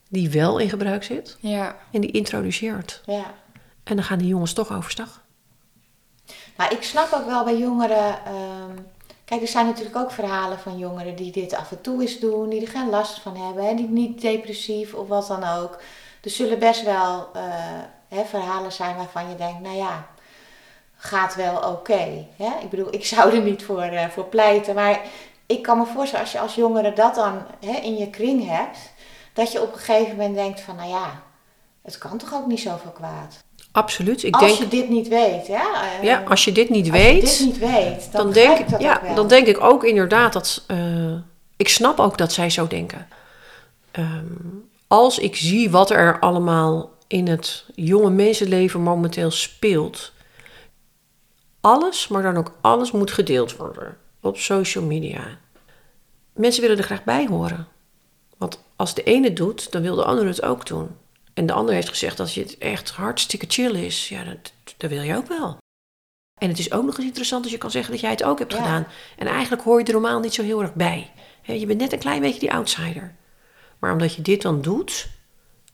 Die wel in gebruik zit. ja. En die introduceert. Ja. En dan gaan die jongens toch overstag. Maar ik snap ook wel bij jongeren. ehm, kijk, er zijn natuurlijk ook verhalen van jongeren die dit af en toe eens doen, die er geen last van hebben, hè, die niet depressief of wat dan ook. Er zullen best wel eh, hè, verhalen zijn waarvan je denkt, nou ja, gaat wel oké. ik bedoel, ik zou er niet voor, eh, voor pleiten, maar ik kan me voorstellen als je als jongere dat dan hè, in je kring hebt, dat je op een gegeven moment denkt van, nou ja, het kan toch ook niet zoveel kwaad. Absoluut. Ik als denk, je dit niet weet, hè? eh, ja, als je dit niet als weet. je dit niet weet, dan, denk, ik dat ja, dan denk ik ook inderdaad dat eh, ik snap ook dat zij zo denken. Ehm, als ik zie wat er allemaal in het jonge mensenleven momenteel speelt. Alles, maar dan ook alles moet gedeeld worden op social media. Mensen willen er graag bij horen. Want als de ene het doet, dan wil de ander het ook doen. En de ander heeft gezegd dat het echt hartstikke chill is. Ja, dat, dat wil je ook wel. En het is ook nog eens interessant als je kan zeggen dat jij het ook hebt Ja. gedaan. En eigenlijk hoor je er normaal niet zo heel erg bij. Je bent net een klein beetje die outsider. Maar omdat je dit dan doet,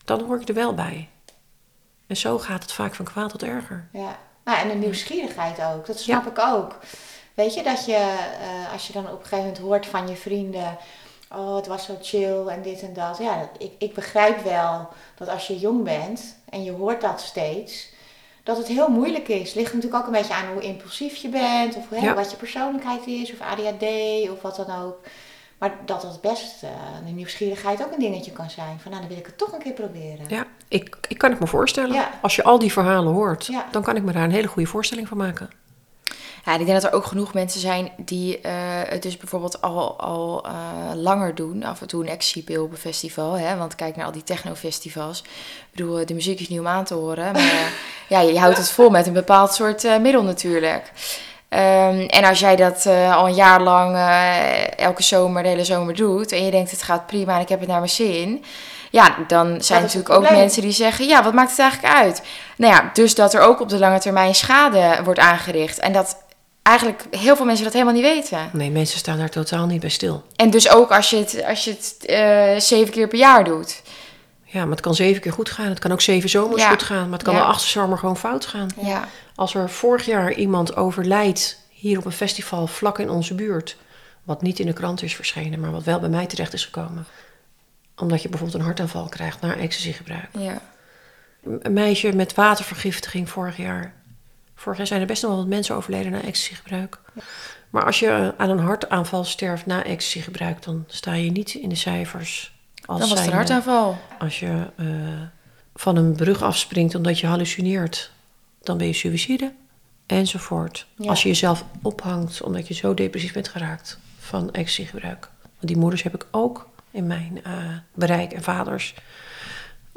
dan hoor je er wel bij. En zo gaat het vaak van kwaad tot erger. Ja. Nou, en de nieuwsgierigheid ook. Dat snap ik ook. Weet je, dat je, eh, als je dan op een gegeven moment hoort van je vrienden... Oh, het was zo chill en dit en dat. Ja, dat- ik, ik begrijp wel dat als je jong bent en je hoort dat steeds... Dat het heel moeilijk is. Ligt natuurlijk ook een beetje aan hoe impulsief je bent. Of hè, Ja. wat je persoonlijkheid is. Of ADHD of wat dan ook. Maar dat het best, de nieuwsgierigheid ook een dingetje kan zijn. Van nou, dan wil ik het toch een keer proberen. Ja, ik, ik kan het me voorstellen. Ja. Als je al die verhalen hoort, Ja. dan kan ik me daar een hele goede voorstelling van maken. Ja, en ik denk dat er ook genoeg mensen zijn die eh, het dus bijvoorbeeld al, al eh, langer doen. Af en toe een ecstasy-pil op een festival. Hè? Want kijk naar al die technofestivals. Ik bedoel, eh, de muziek is niet om aan te horen. Maar ja, je houdt het vol met een bepaald soort middel natuurlijk. Ehm, en als jij dat al een jaar lang elke zomer, de hele zomer doet... en je denkt het gaat prima en ik heb het naar mijn zin... Ja, dan zijn er natuurlijk ook mensen die zeggen... ja, wat maakt het eigenlijk uit? Nou ja, dus dat er ook op de lange termijn schade wordt aangericht. En dat eigenlijk heel veel mensen dat helemaal niet weten. Nee, mensen staan daar totaal niet bij stil. En dus ook als je het, als je het eh, zeven keer per jaar doet. Ja, maar het kan zeven keer goed gaan. Het kan ook zeven zomers Ja. goed gaan. Maar het kan Ja. de achtste zomer gewoon fout gaan. Ja. Als er vorig jaar iemand overlijdt hier op een festival vlak in onze buurt, wat niet in de krant is verschenen, maar wat wel bij mij terecht is gekomen, omdat je bijvoorbeeld een hartaanval krijgt na ecstasy-gebruik. ja. Een meisje met watervergiftiging vorig jaar. Vorig jaar zijn er best nog wel wat mensen overleden na ecstasy-gebruik. Maar als je aan een hartaanval sterft na ecstasy-gebruik, dan sta je niet in de cijfers. Als Dan was het een hartaanval. Als je eh, van een brug afspringt omdat je hallucineert, dan ben je suïcide. Enzovoort. Ja. Als je jezelf ophangt omdat je zo depressief bent geraakt van ecstasy-gebruik. Want die moeders heb ik ook in mijn eh, bereik en vaders.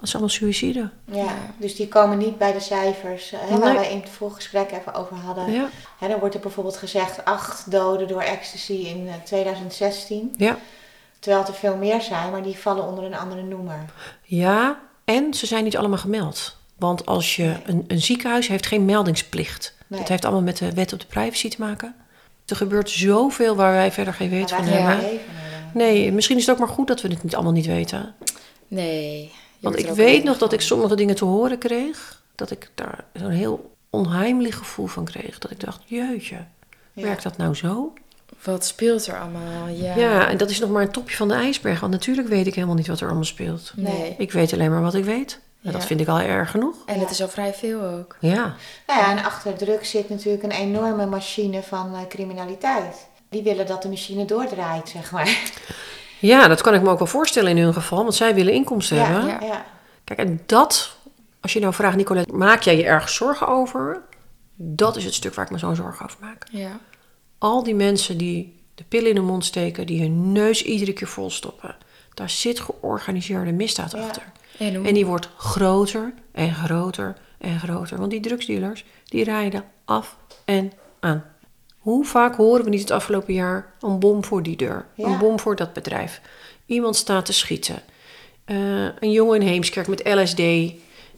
Dat is allemaal suïcide. Ja, dus die komen niet bij de cijfers eh, hè, waar Nee. wij in het voorgesprek even over hadden. Ja. Hè, dan wordt er bijvoorbeeld gezegd acht doden door ecstasy in eh, 2016. Ja. Terwijl het er veel meer zijn, maar die vallen onder een andere noemer. Ja, en ze zijn niet allemaal gemeld. Want als je een, een ziekenhuis heeft geen meldingsplicht. Nee. Dat heeft allemaal met de wet op de privacy te maken. Er gebeurt zoveel waar wij verder geen weet van hebben. Nee, misschien is het ook maar goed dat we het niet allemaal niet weten. Nee. Want ik weet nog dat ik sommige dingen te horen kreeg. Dat ik daar zo'n heel onheimelijk gevoel van kreeg. Dat ik dacht, jeutje, Ja. werkt dat nou zo? Wat speelt er allemaal? Ja. Ja. en dat is nog maar een topje van de ijsberg. Want natuurlijk weet ik helemaal niet wat er allemaal speelt. Nee. Ik weet alleen maar wat ik weet. En dat Ja. vind ik al erg genoeg. En het is al vrij veel ook. Ja, Nou ja, en achter druk zit natuurlijk een enorme machine van eh, criminaliteit. Die willen dat de machine doordraait, zeg maar. Ja, dat kan ik me ook wel voorstellen in hun geval, want zij willen inkomsten Ja, hebben. ja. ja. Kijk, en dat, als je nou vraagt, Nicolette, maak jij je ergens zorgen over? Dat is het stuk waar ik me zo'n zorgen over maak. Ja. Al die mensen die de pillen in de mond steken, die hun neus iedere keer volstoppen, daar zit georganiseerde misdaad achter. En hoe? En die wordt groter en groter en groter. Want die drugsdealers, die rijden af en aan. Hoe vaak horen we niet het afgelopen jaar een bom voor die deur? Ja. Een bom voor dat bedrijf. Iemand staat te schieten. Eh, een jongen in Heemskerk met LSD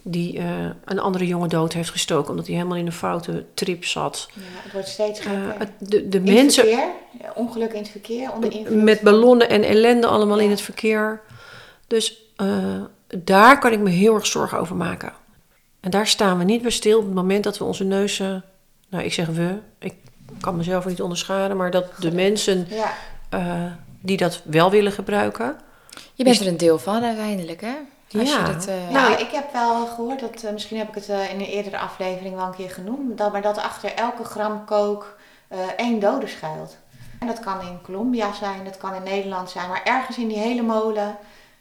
die eh, een andere jongen dood heeft gestoken omdat hij helemaal in een foute trip zat. Ja, het wordt steeds Eh, gekker. de de In het mensen verkeer, ongeluk in het verkeer, onder invloed. met ballonnen en ellende allemaal in het verkeer. Dus daar kan ik me heel erg zorgen over maken. En daar staan we niet bij stil op het moment dat we onze neuzen... Nou, ik zeg we, ik kan mezelf niet onderschaden... maar dat de mensen Ja, eh, die dat wel willen gebruiken... Je bent er een deel van uiteindelijk, hè? Als Ja. je dat, eh, Nou, ik heb wel gehoord dat, eh, misschien heb ik het eh, in een eerdere aflevering wel een keer genoemd, dat, maar dat achter elke gram kook eh, één dode schuilt. En dat kan in Colombia zijn, dat kan in Nederland zijn, maar ergens in die hele molen,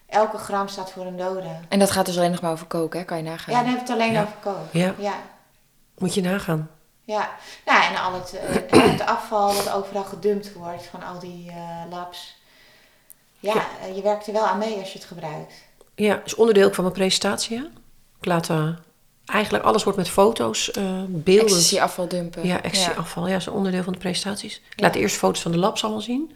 elke gram staat voor een dode. En dat gaat dus alleen nog maar over koken, hè? Kan je nagaan. Ja, dan heb ik het alleen Ja. over kook. Ja. ja. Moet je nagaan. Ja, nou, en al het, eh, het afval dat overal gedumpt wordt van al die eh labs. Ja, eh, je werkt er wel aan mee als je het gebruikt. Ja, is onderdeel van mijn presentatie. hè. Ik laat eigenlijk alles wordt met foto's, eh beelden. Ecstasy afval dumpen. Ja, ecstasy afval. Ja, is een onderdeel van de presentaties. Ik laat eerst foto's van de labs allemaal zien.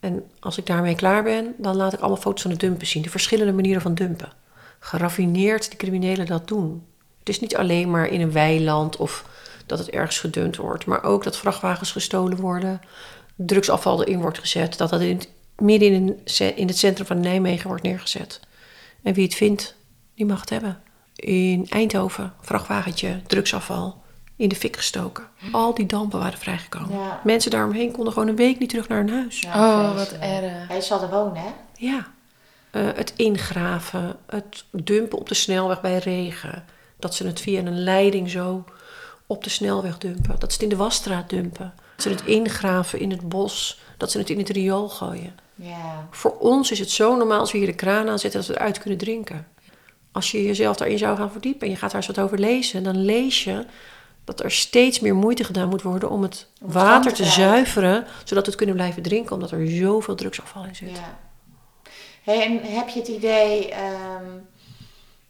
En als ik daarmee klaar ben, dan laat ik allemaal foto's van de dumpen zien. De verschillende manieren van dumpen. Geraffineerd die criminelen dat doen. Het is niet alleen maar in een weiland of dat het ergens gedumpt wordt. Maar ook dat vrachtwagens gestolen worden. Drugsafval erin wordt gezet. Dat dat in het, midden in, een in het centrum van Nijmegen wordt neergezet. En wie het vindt, die mag het hebben. In Eindhoven, vrachtwagentje, drugsafval, in de fik gestoken. Al die dampen waren vrijgekomen. Ja. Mensen daaromheen konden gewoon een week niet terug naar hun huis. Ja. Ja, Oh, wat erg. Hij zal er wonen, hè? Eh, het ingraven, het dumpen op de snelweg bij regen. Dat ze het via een leiding zo op de snelweg dumpen. Dat ze het in de wasstraat dumpen. Dat ze het ingraven in het bos. Dat ze het in het riool gooien. Ja. Voor ons is het zo normaal als we hier de kraan aanzetten dat we eruit kunnen drinken. Als je jezelf daarin zou gaan verdiepen en je gaat daar eens wat over lezen, dan lees je dat er steeds meer moeite gedaan moet worden om het Om het water te zuiveren, zodat we het kunnen blijven drinken, omdat er zoveel drugsafval in zit. ja. Hey, en heb je het idee ehm,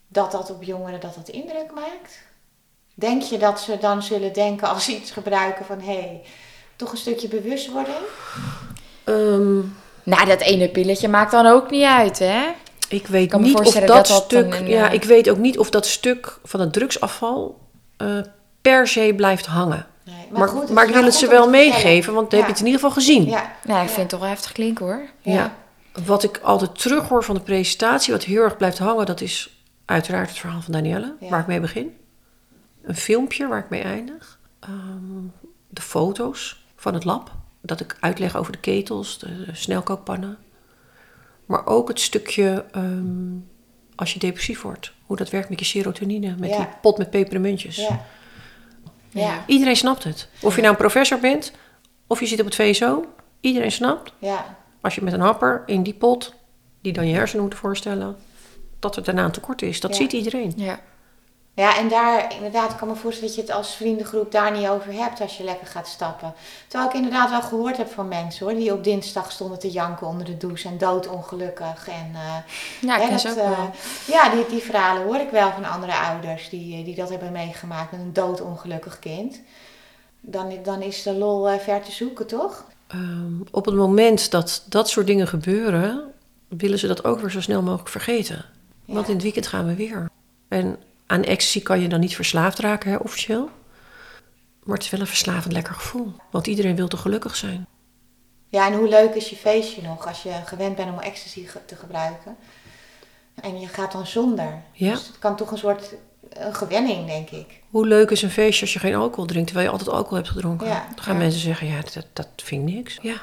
dat dat op jongeren dat dat indruk maakt? Denk je dat ze dan zullen denken als ze iets gebruiken van... hé, hey, toch een stukje bewustwording? Ehm, Nou, dat ene pilletje maakt dan ook niet uit, hè? ik weet niet of dat, stuk, een, ja, eh, ik weet ook niet of dat stuk van het drugsafval eh, per se blijft hangen. Nee, Maar, goed, maar, is ik wil het ze wel meegeven, want dan heb je Ja. het in ieder geval gezien. Ja. Nou, ik Ja. vind het toch wel heftig klinken, hoor. Ja. Wat ik altijd terughoor van de presentatie, wat heel erg blijft hangen, dat is uiteraard het verhaal van Danielle, Ja. waar ik mee begin. Een filmpje waar ik mee eindig. Ehm, de foto's van het lab. Dat ik uitleg over de ketels, de, de snelkookpannen. Maar ook het stukje ehm, als je depressief wordt. Hoe dat werkt met je serotonine, met Ja. die pot met pepermuntjes. Ja. Ja. Iedereen snapt het. Of je nou een professor bent, of je zit op het VSO. Iedereen snapt Ja. als je met een happer in die pot, die dan je hersenen moet voorstellen, dat er daarna een tekort is. Dat Ja. ziet iedereen. Ja. Ja, en daar inderdaad, ik kan me voorstellen dat je het als vriendengroep daar niet over hebt als je lekker gaat stappen. Terwijl ik inderdaad wel gehoord heb van mensen hoor, die op dinsdag stonden te janken onder de douche en doodongelukkig. En, eh, Ja, ik hè, dat, ook eh, wel. ja, die, die verhalen hoor ik wel van andere ouders die, eh, die dat hebben meegemaakt met een doodongelukkig kind. Dan, dan is de lol ver te zoeken, toch? Ehm, op het moment dat dat soort dingen gebeuren, willen ze dat ook weer zo snel mogelijk vergeten. Ja. Want in het weekend gaan we weer. En aan ecstasy kan je dan niet verslaafd raken, hè, officieel. Maar het is wel een verslavend lekker gevoel. Want iedereen wil toch gelukkig zijn. Ja, en hoe leuk is je feestje nog als je gewend bent om ecstasy te gebruiken. En je gaat dan zonder. Ja. Dus het kan toch een soort een gewenning, denk ik. Hoe leuk is een feestje als je geen alcohol drinkt, terwijl je altijd alcohol hebt gedronken? Ja, Dan gaan ja. mensen zeggen, ja, dat, dat vind ik niks. Ja.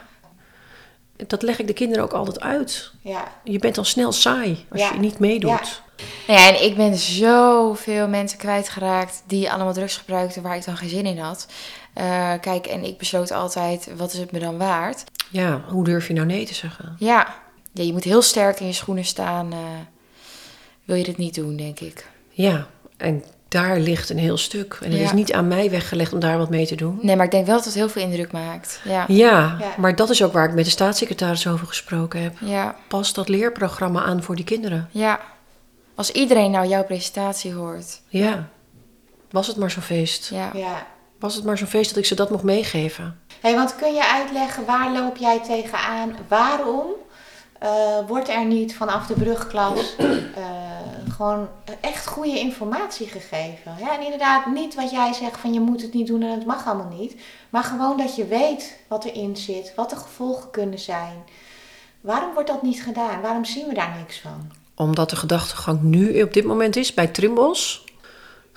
Dat leg ik de kinderen ook altijd uit. Ja, Je bent dan snel saai als je niet meedoet. Ja. Nou ja, en ik ben zoveel mensen kwijtgeraakt die allemaal drugs gebruikten waar ik dan geen zin in had. Eh, kijk, en ik besloot altijd, wat is het me dan waard? Ja, hoe durf je nou nee te zeggen? Ja, ja je moet heel sterk in je schoenen staan. eh, wil je dit niet doen, denk ik. Ja, en daar ligt een heel stuk. En het Ja. is niet aan mij weggelegd om daar wat mee te doen. Nee, maar ik denk wel dat het heel veel indruk maakt. Ja, Ja, Ja. maar dat is ook waar ik met de staatssecretaris over gesproken heb. ja, Pas dat leerprogramma aan voor die kinderen. ja. Als iedereen nou jouw presentatie hoort. Ja. Was het maar zo'n feest. Ja. ja. Was het maar zo'n feest dat ik ze dat mocht meegeven. Hey, want kun je uitleggen waar loop jij tegenaan? Waarom eh, wordt er niet vanaf de brugklas eh, gewoon echt goede informatie gegeven? Ja, en inderdaad niet wat jij zegt van je moet het niet doen en het mag allemaal niet. Maar gewoon dat je weet wat erin zit, wat de gevolgen kunnen zijn. Waarom wordt dat niet gedaan? Waarom zien we daar niks van? Omdat de gedachtegang nu op dit moment is bij Trimbos.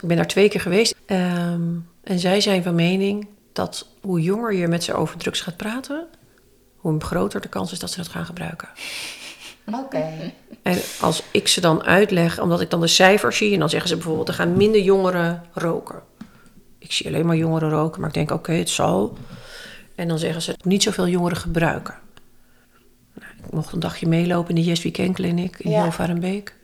Ik ben daar twee keer geweest. Ehm, en zij zijn van mening dat hoe jonger je met ze over drugs gaat praten, hoe groter de kans is dat ze dat gaan gebruiken. Oké. En als ik ze dan uitleg, omdat ik dan de cijfers zie, en dan zeggen ze bijvoorbeeld, er gaan minder jongeren roken. Ik zie alleen maar jongeren roken, maar ik denk, oké, het zal. En dan zeggen ze, niet zoveel jongeren gebruiken. Ik mocht een dagje meelopen in de Yes Weekend Clinic in Ja. Hilvarenbeek.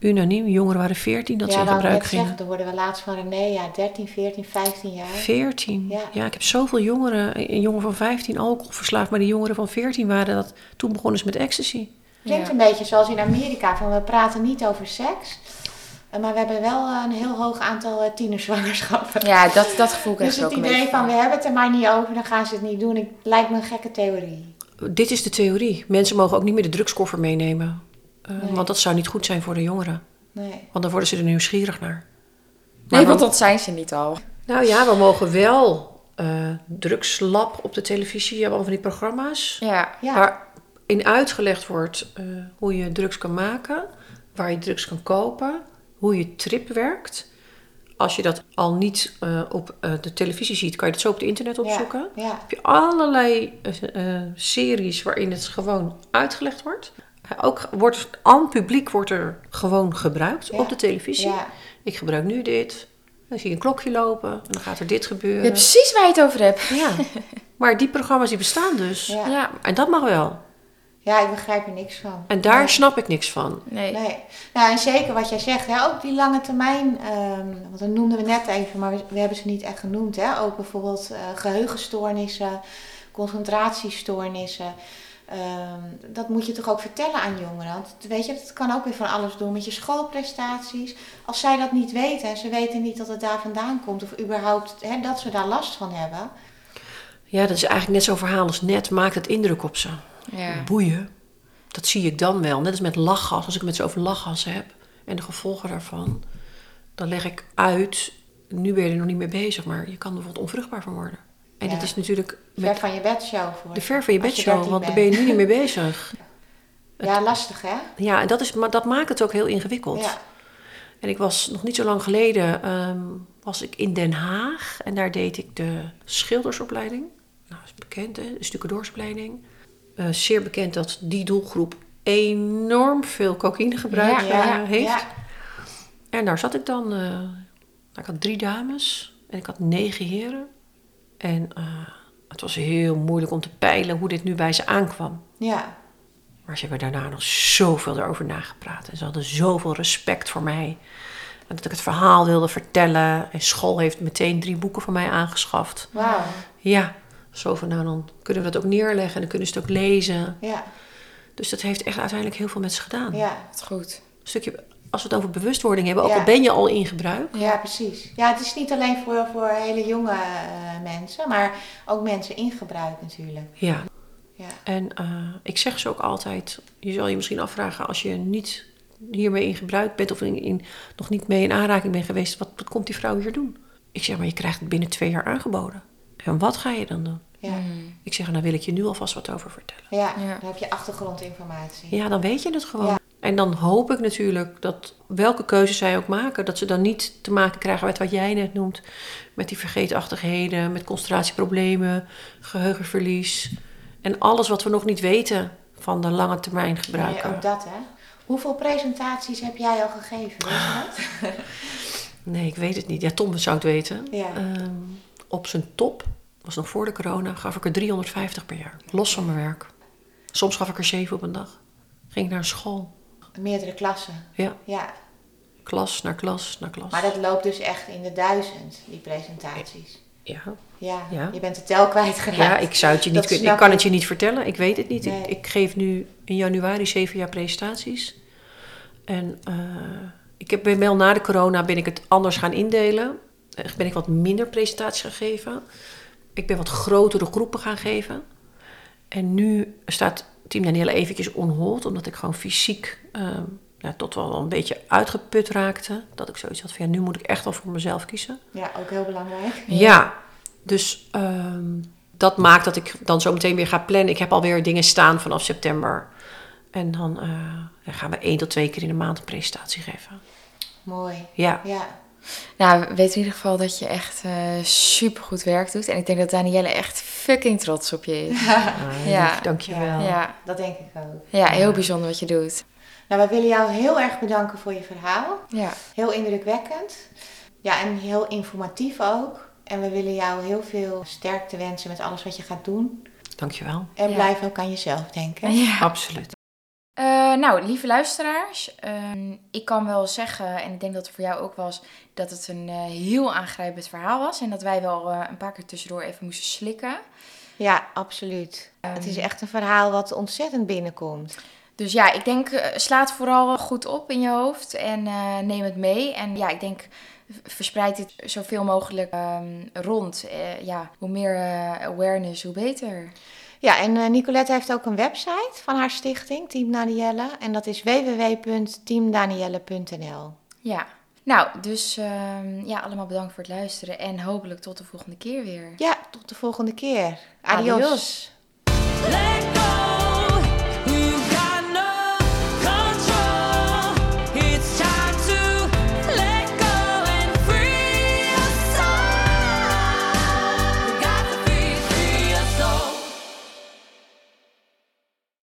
unaniem. Jongeren waren 14 dat ja, ze in gebruik gingen. zeggen, dan worden we laatst van René, ja, 13, 14, 15 jaar. 14. Ja. Ja. ik heb zoveel jongeren. Een jongen van 15 alcoholverslaafd, maar die jongeren van 14 waren dat. Toen begonnen ze met ecstasy. Klinkt Ja. een beetje zoals in Amerika, van we praten niet over seks. eh, Maar we hebben wel eh, een heel hoog aantal eh, tienerzwangerschappen. Ja, dat, dat gevoel krijg Dus ik het ook een idee beetje van we hebben het er maar niet over, dan gaan ze het niet doen. Ik, lijkt me een gekke theorie. Dit is de theorie. Mensen mogen ook niet meer de drugskoffer meenemen. Eh, Nee. Want dat zou niet goed zijn voor de jongeren. Nee. Want dan worden ze er nieuwsgierig naar. Nee, Maar want we- dat zijn ze niet al. Nou ja, we mogen wel eh drugslab op de televisie. Je hebt allemaal van die programma's. Ja. Ja, Waarin uitgelegd wordt eh, hoe je drugs kan maken. Waar je drugs kan kopen. Hoe je trip werkt. Als je dat al niet eh, op eh, de televisie ziet, kan je het zo op het internet opzoeken. Ja, ja. heb je allerlei eh, series waarin het gewoon uitgelegd wordt. Ook wordt aan het publiek wordt er gewoon gebruikt Ja. op de televisie. ja. Ik gebruik nu dit. Dan zie je een klokje lopen en dan gaat er dit gebeuren. precies waar je het over hebt. Ja. Maar die programma's die bestaan dus. Ja. Ja. En dat mag wel. Ja, ik begrijp er niks van. En daar Nee. snap ik niks van. Nee. Nee. Nou, en zeker wat jij zegt, hè, ook die lange termijn, ehm, want dat noemden we net even, maar we, we hebben ze niet echt genoemd. Hè? Ook bijvoorbeeld eh, geheugenstoornissen, concentratiestoornissen. Ehm, dat moet je toch ook vertellen aan jongeren. Want weet je, dat kan ook weer van alles doen met je schoolprestaties. Als zij dat niet weten en ze weten niet dat het daar vandaan komt, of überhaupt hè, dat ze daar last van hebben. Ja, dat is eigenlijk net zo'n verhaal als net. Maakt het indruk op ze. Ja. Boeien. Dat zie ik dan wel. Net als met lachgas. Als ik met ze over lachgas heb en de gevolgen daarvan, dan leg ik uit. Nu ben je er nog niet mee bezig, maar je kan er bijvoorbeeld onvruchtbaar van worden. En Ja. dat is natuurlijk Ver van je bedshow voor. de ver van je bedshow, 13 want daar ben je nu niet mee bezig. Ja, lastig hè? Ja, en dat, is, maar dat maakt het ook heel ingewikkeld. Ja. En ik was nog niet zo lang geleden ehm, was ik in Den Haag en daar deed ik de schildersopleiding. Nou, dat is bekend, hè? de stucadoorsopleiding. Eh, zeer bekend dat die doelgroep enorm veel cocaïnegebruik Ja, eh, heeft. ja. En daar zat ik dan. eh, nou, ik had drie dames en ik had negen heren. En het was heel moeilijk om te peilen hoe dit nu bij ze aankwam. Ja. Maar ze hebben daarna nog zoveel erover nagepraat. En ze hadden zoveel respect voor mij. En dat ik het verhaal wilde vertellen. En school heeft meteen drie boeken van mij aangeschaft. Wauw. Ja, zo van nou dan kunnen we dat ook neerleggen. En dan kunnen ze het ook lezen. Ja. Dus dat heeft echt uiteindelijk heel veel met ze gedaan. Ja. Goed. Een stukje, als we het over bewustwording hebben, ook Ja. al ben je al in gebruik. Ja, precies. Ja, het is niet alleen voor, voor hele jonge eh, mensen, maar ook mensen in gebruik natuurlijk. Ja, Ja. en eh, ik zeg ze ook altijd, je zal je misschien afvragen als je niet hiermee in gebruik bent of in, in- nog niet mee in aanraking bent geweest, wat, wat komt die vrouw hier doen? Ik zeg maar, je krijgt het binnen twee jaar aangeboden. En wat ga je dan doen? Ja. Mm. Ik zeg, daar wil ik je nu alvast wat over vertellen. Ja, Ja. dan heb je achtergrondinformatie. Ja, dan weet je het gewoon. Ja. En dan hoop ik natuurlijk dat welke keuze zij ook maken, dat ze dan niet te maken krijgen met wat jij net noemt. Met die vergeetachtigheden, met concentratieproblemen, geheugenverlies. En alles wat we nog niet weten van de lange termijn Nee, gebruiken. ook dat hè. Hoeveel presentaties heb jij al gegeven? Weet je dat? Nee, ik weet het niet. Ja, Tom zou het weten. Ja. Ehm, op zijn top, was nog voor de corona, gaf ik er 350 per jaar. Los van mijn werk. Soms gaf ik er zeven op een dag. Ging ik naar school. Meerdere klassen. Ja, Ja, klas naar klas naar klas. maar dat loopt dus echt in de duizend, die presentaties. Ja. Ja, Ja. je bent de tel kwijtgeraakt. ja, ik zou het je niet kunnen. Ik kan het je niet vertellen. Ik weet het niet. Nee. Ik, ik geef nu in januari zeven jaar presentaties. En eh, ik heb, wel na de corona ben ik het anders gaan indelen. Ben ik wat minder presentaties gaan geven. Ik ben wat grotere groepen gaan geven. En nu staat Team Danielle eventjes on hold, omdat ik gewoon fysiek ehm, ja, tot wel een beetje uitgeput raakte. Dat ik zoiets had van, ja, nu moet ik echt wel voor mezelf kiezen. Ja, ook heel belangrijk. Ja, dus ehm, dat maakt dat ik dan zo meteen weer ga plannen. Ik heb alweer dingen staan vanaf september. En dan eh, dan gaan we één tot twee keer in de maand een presentatie geven. Mooi. Ja, Ja, Nou, we weten in ieder geval dat je echt super goed werk doet. En ik denk dat Danielle echt fucking trots op je is. Ah, Ja. lief, dankjewel. Ja, dat denk ik ook. ja heel bijzonder wat je doet. Nou, we willen jou heel erg bedanken voor je verhaal. Ja, Heel indrukwekkend. Ja, en heel informatief ook. En we willen jou heel veel sterkte wensen met alles wat je gaat doen. Dankjewel. En Ja. blijf ook aan jezelf denken. ja. Absoluut. Uh, nou, lieve luisteraars, uh, ik kan wel zeggen, en ik denk dat het voor jou ook was, dat het een uh, heel aangrijpend verhaal was. En dat wij wel eh, een paar keer tussendoor even moesten slikken. Ja, absoluut. Um, het is echt een verhaal wat ontzettend binnenkomt. Dus ja, ik denk, sla het vooral goed op in je hoofd en neem het mee. En ja, ik denk, verspreid dit zoveel mogelijk um, rond. ja, hoe meer awareness, hoe beter. Ja, en uh, Nicolette heeft ook een website van haar stichting, Team Danielle. En dat is www.teamdanielle.nl. Ja, nou, dus uh, ja, allemaal bedankt voor het luisteren. En hopelijk tot de volgende keer weer. Ja, tot de volgende keer. Adios. Adios.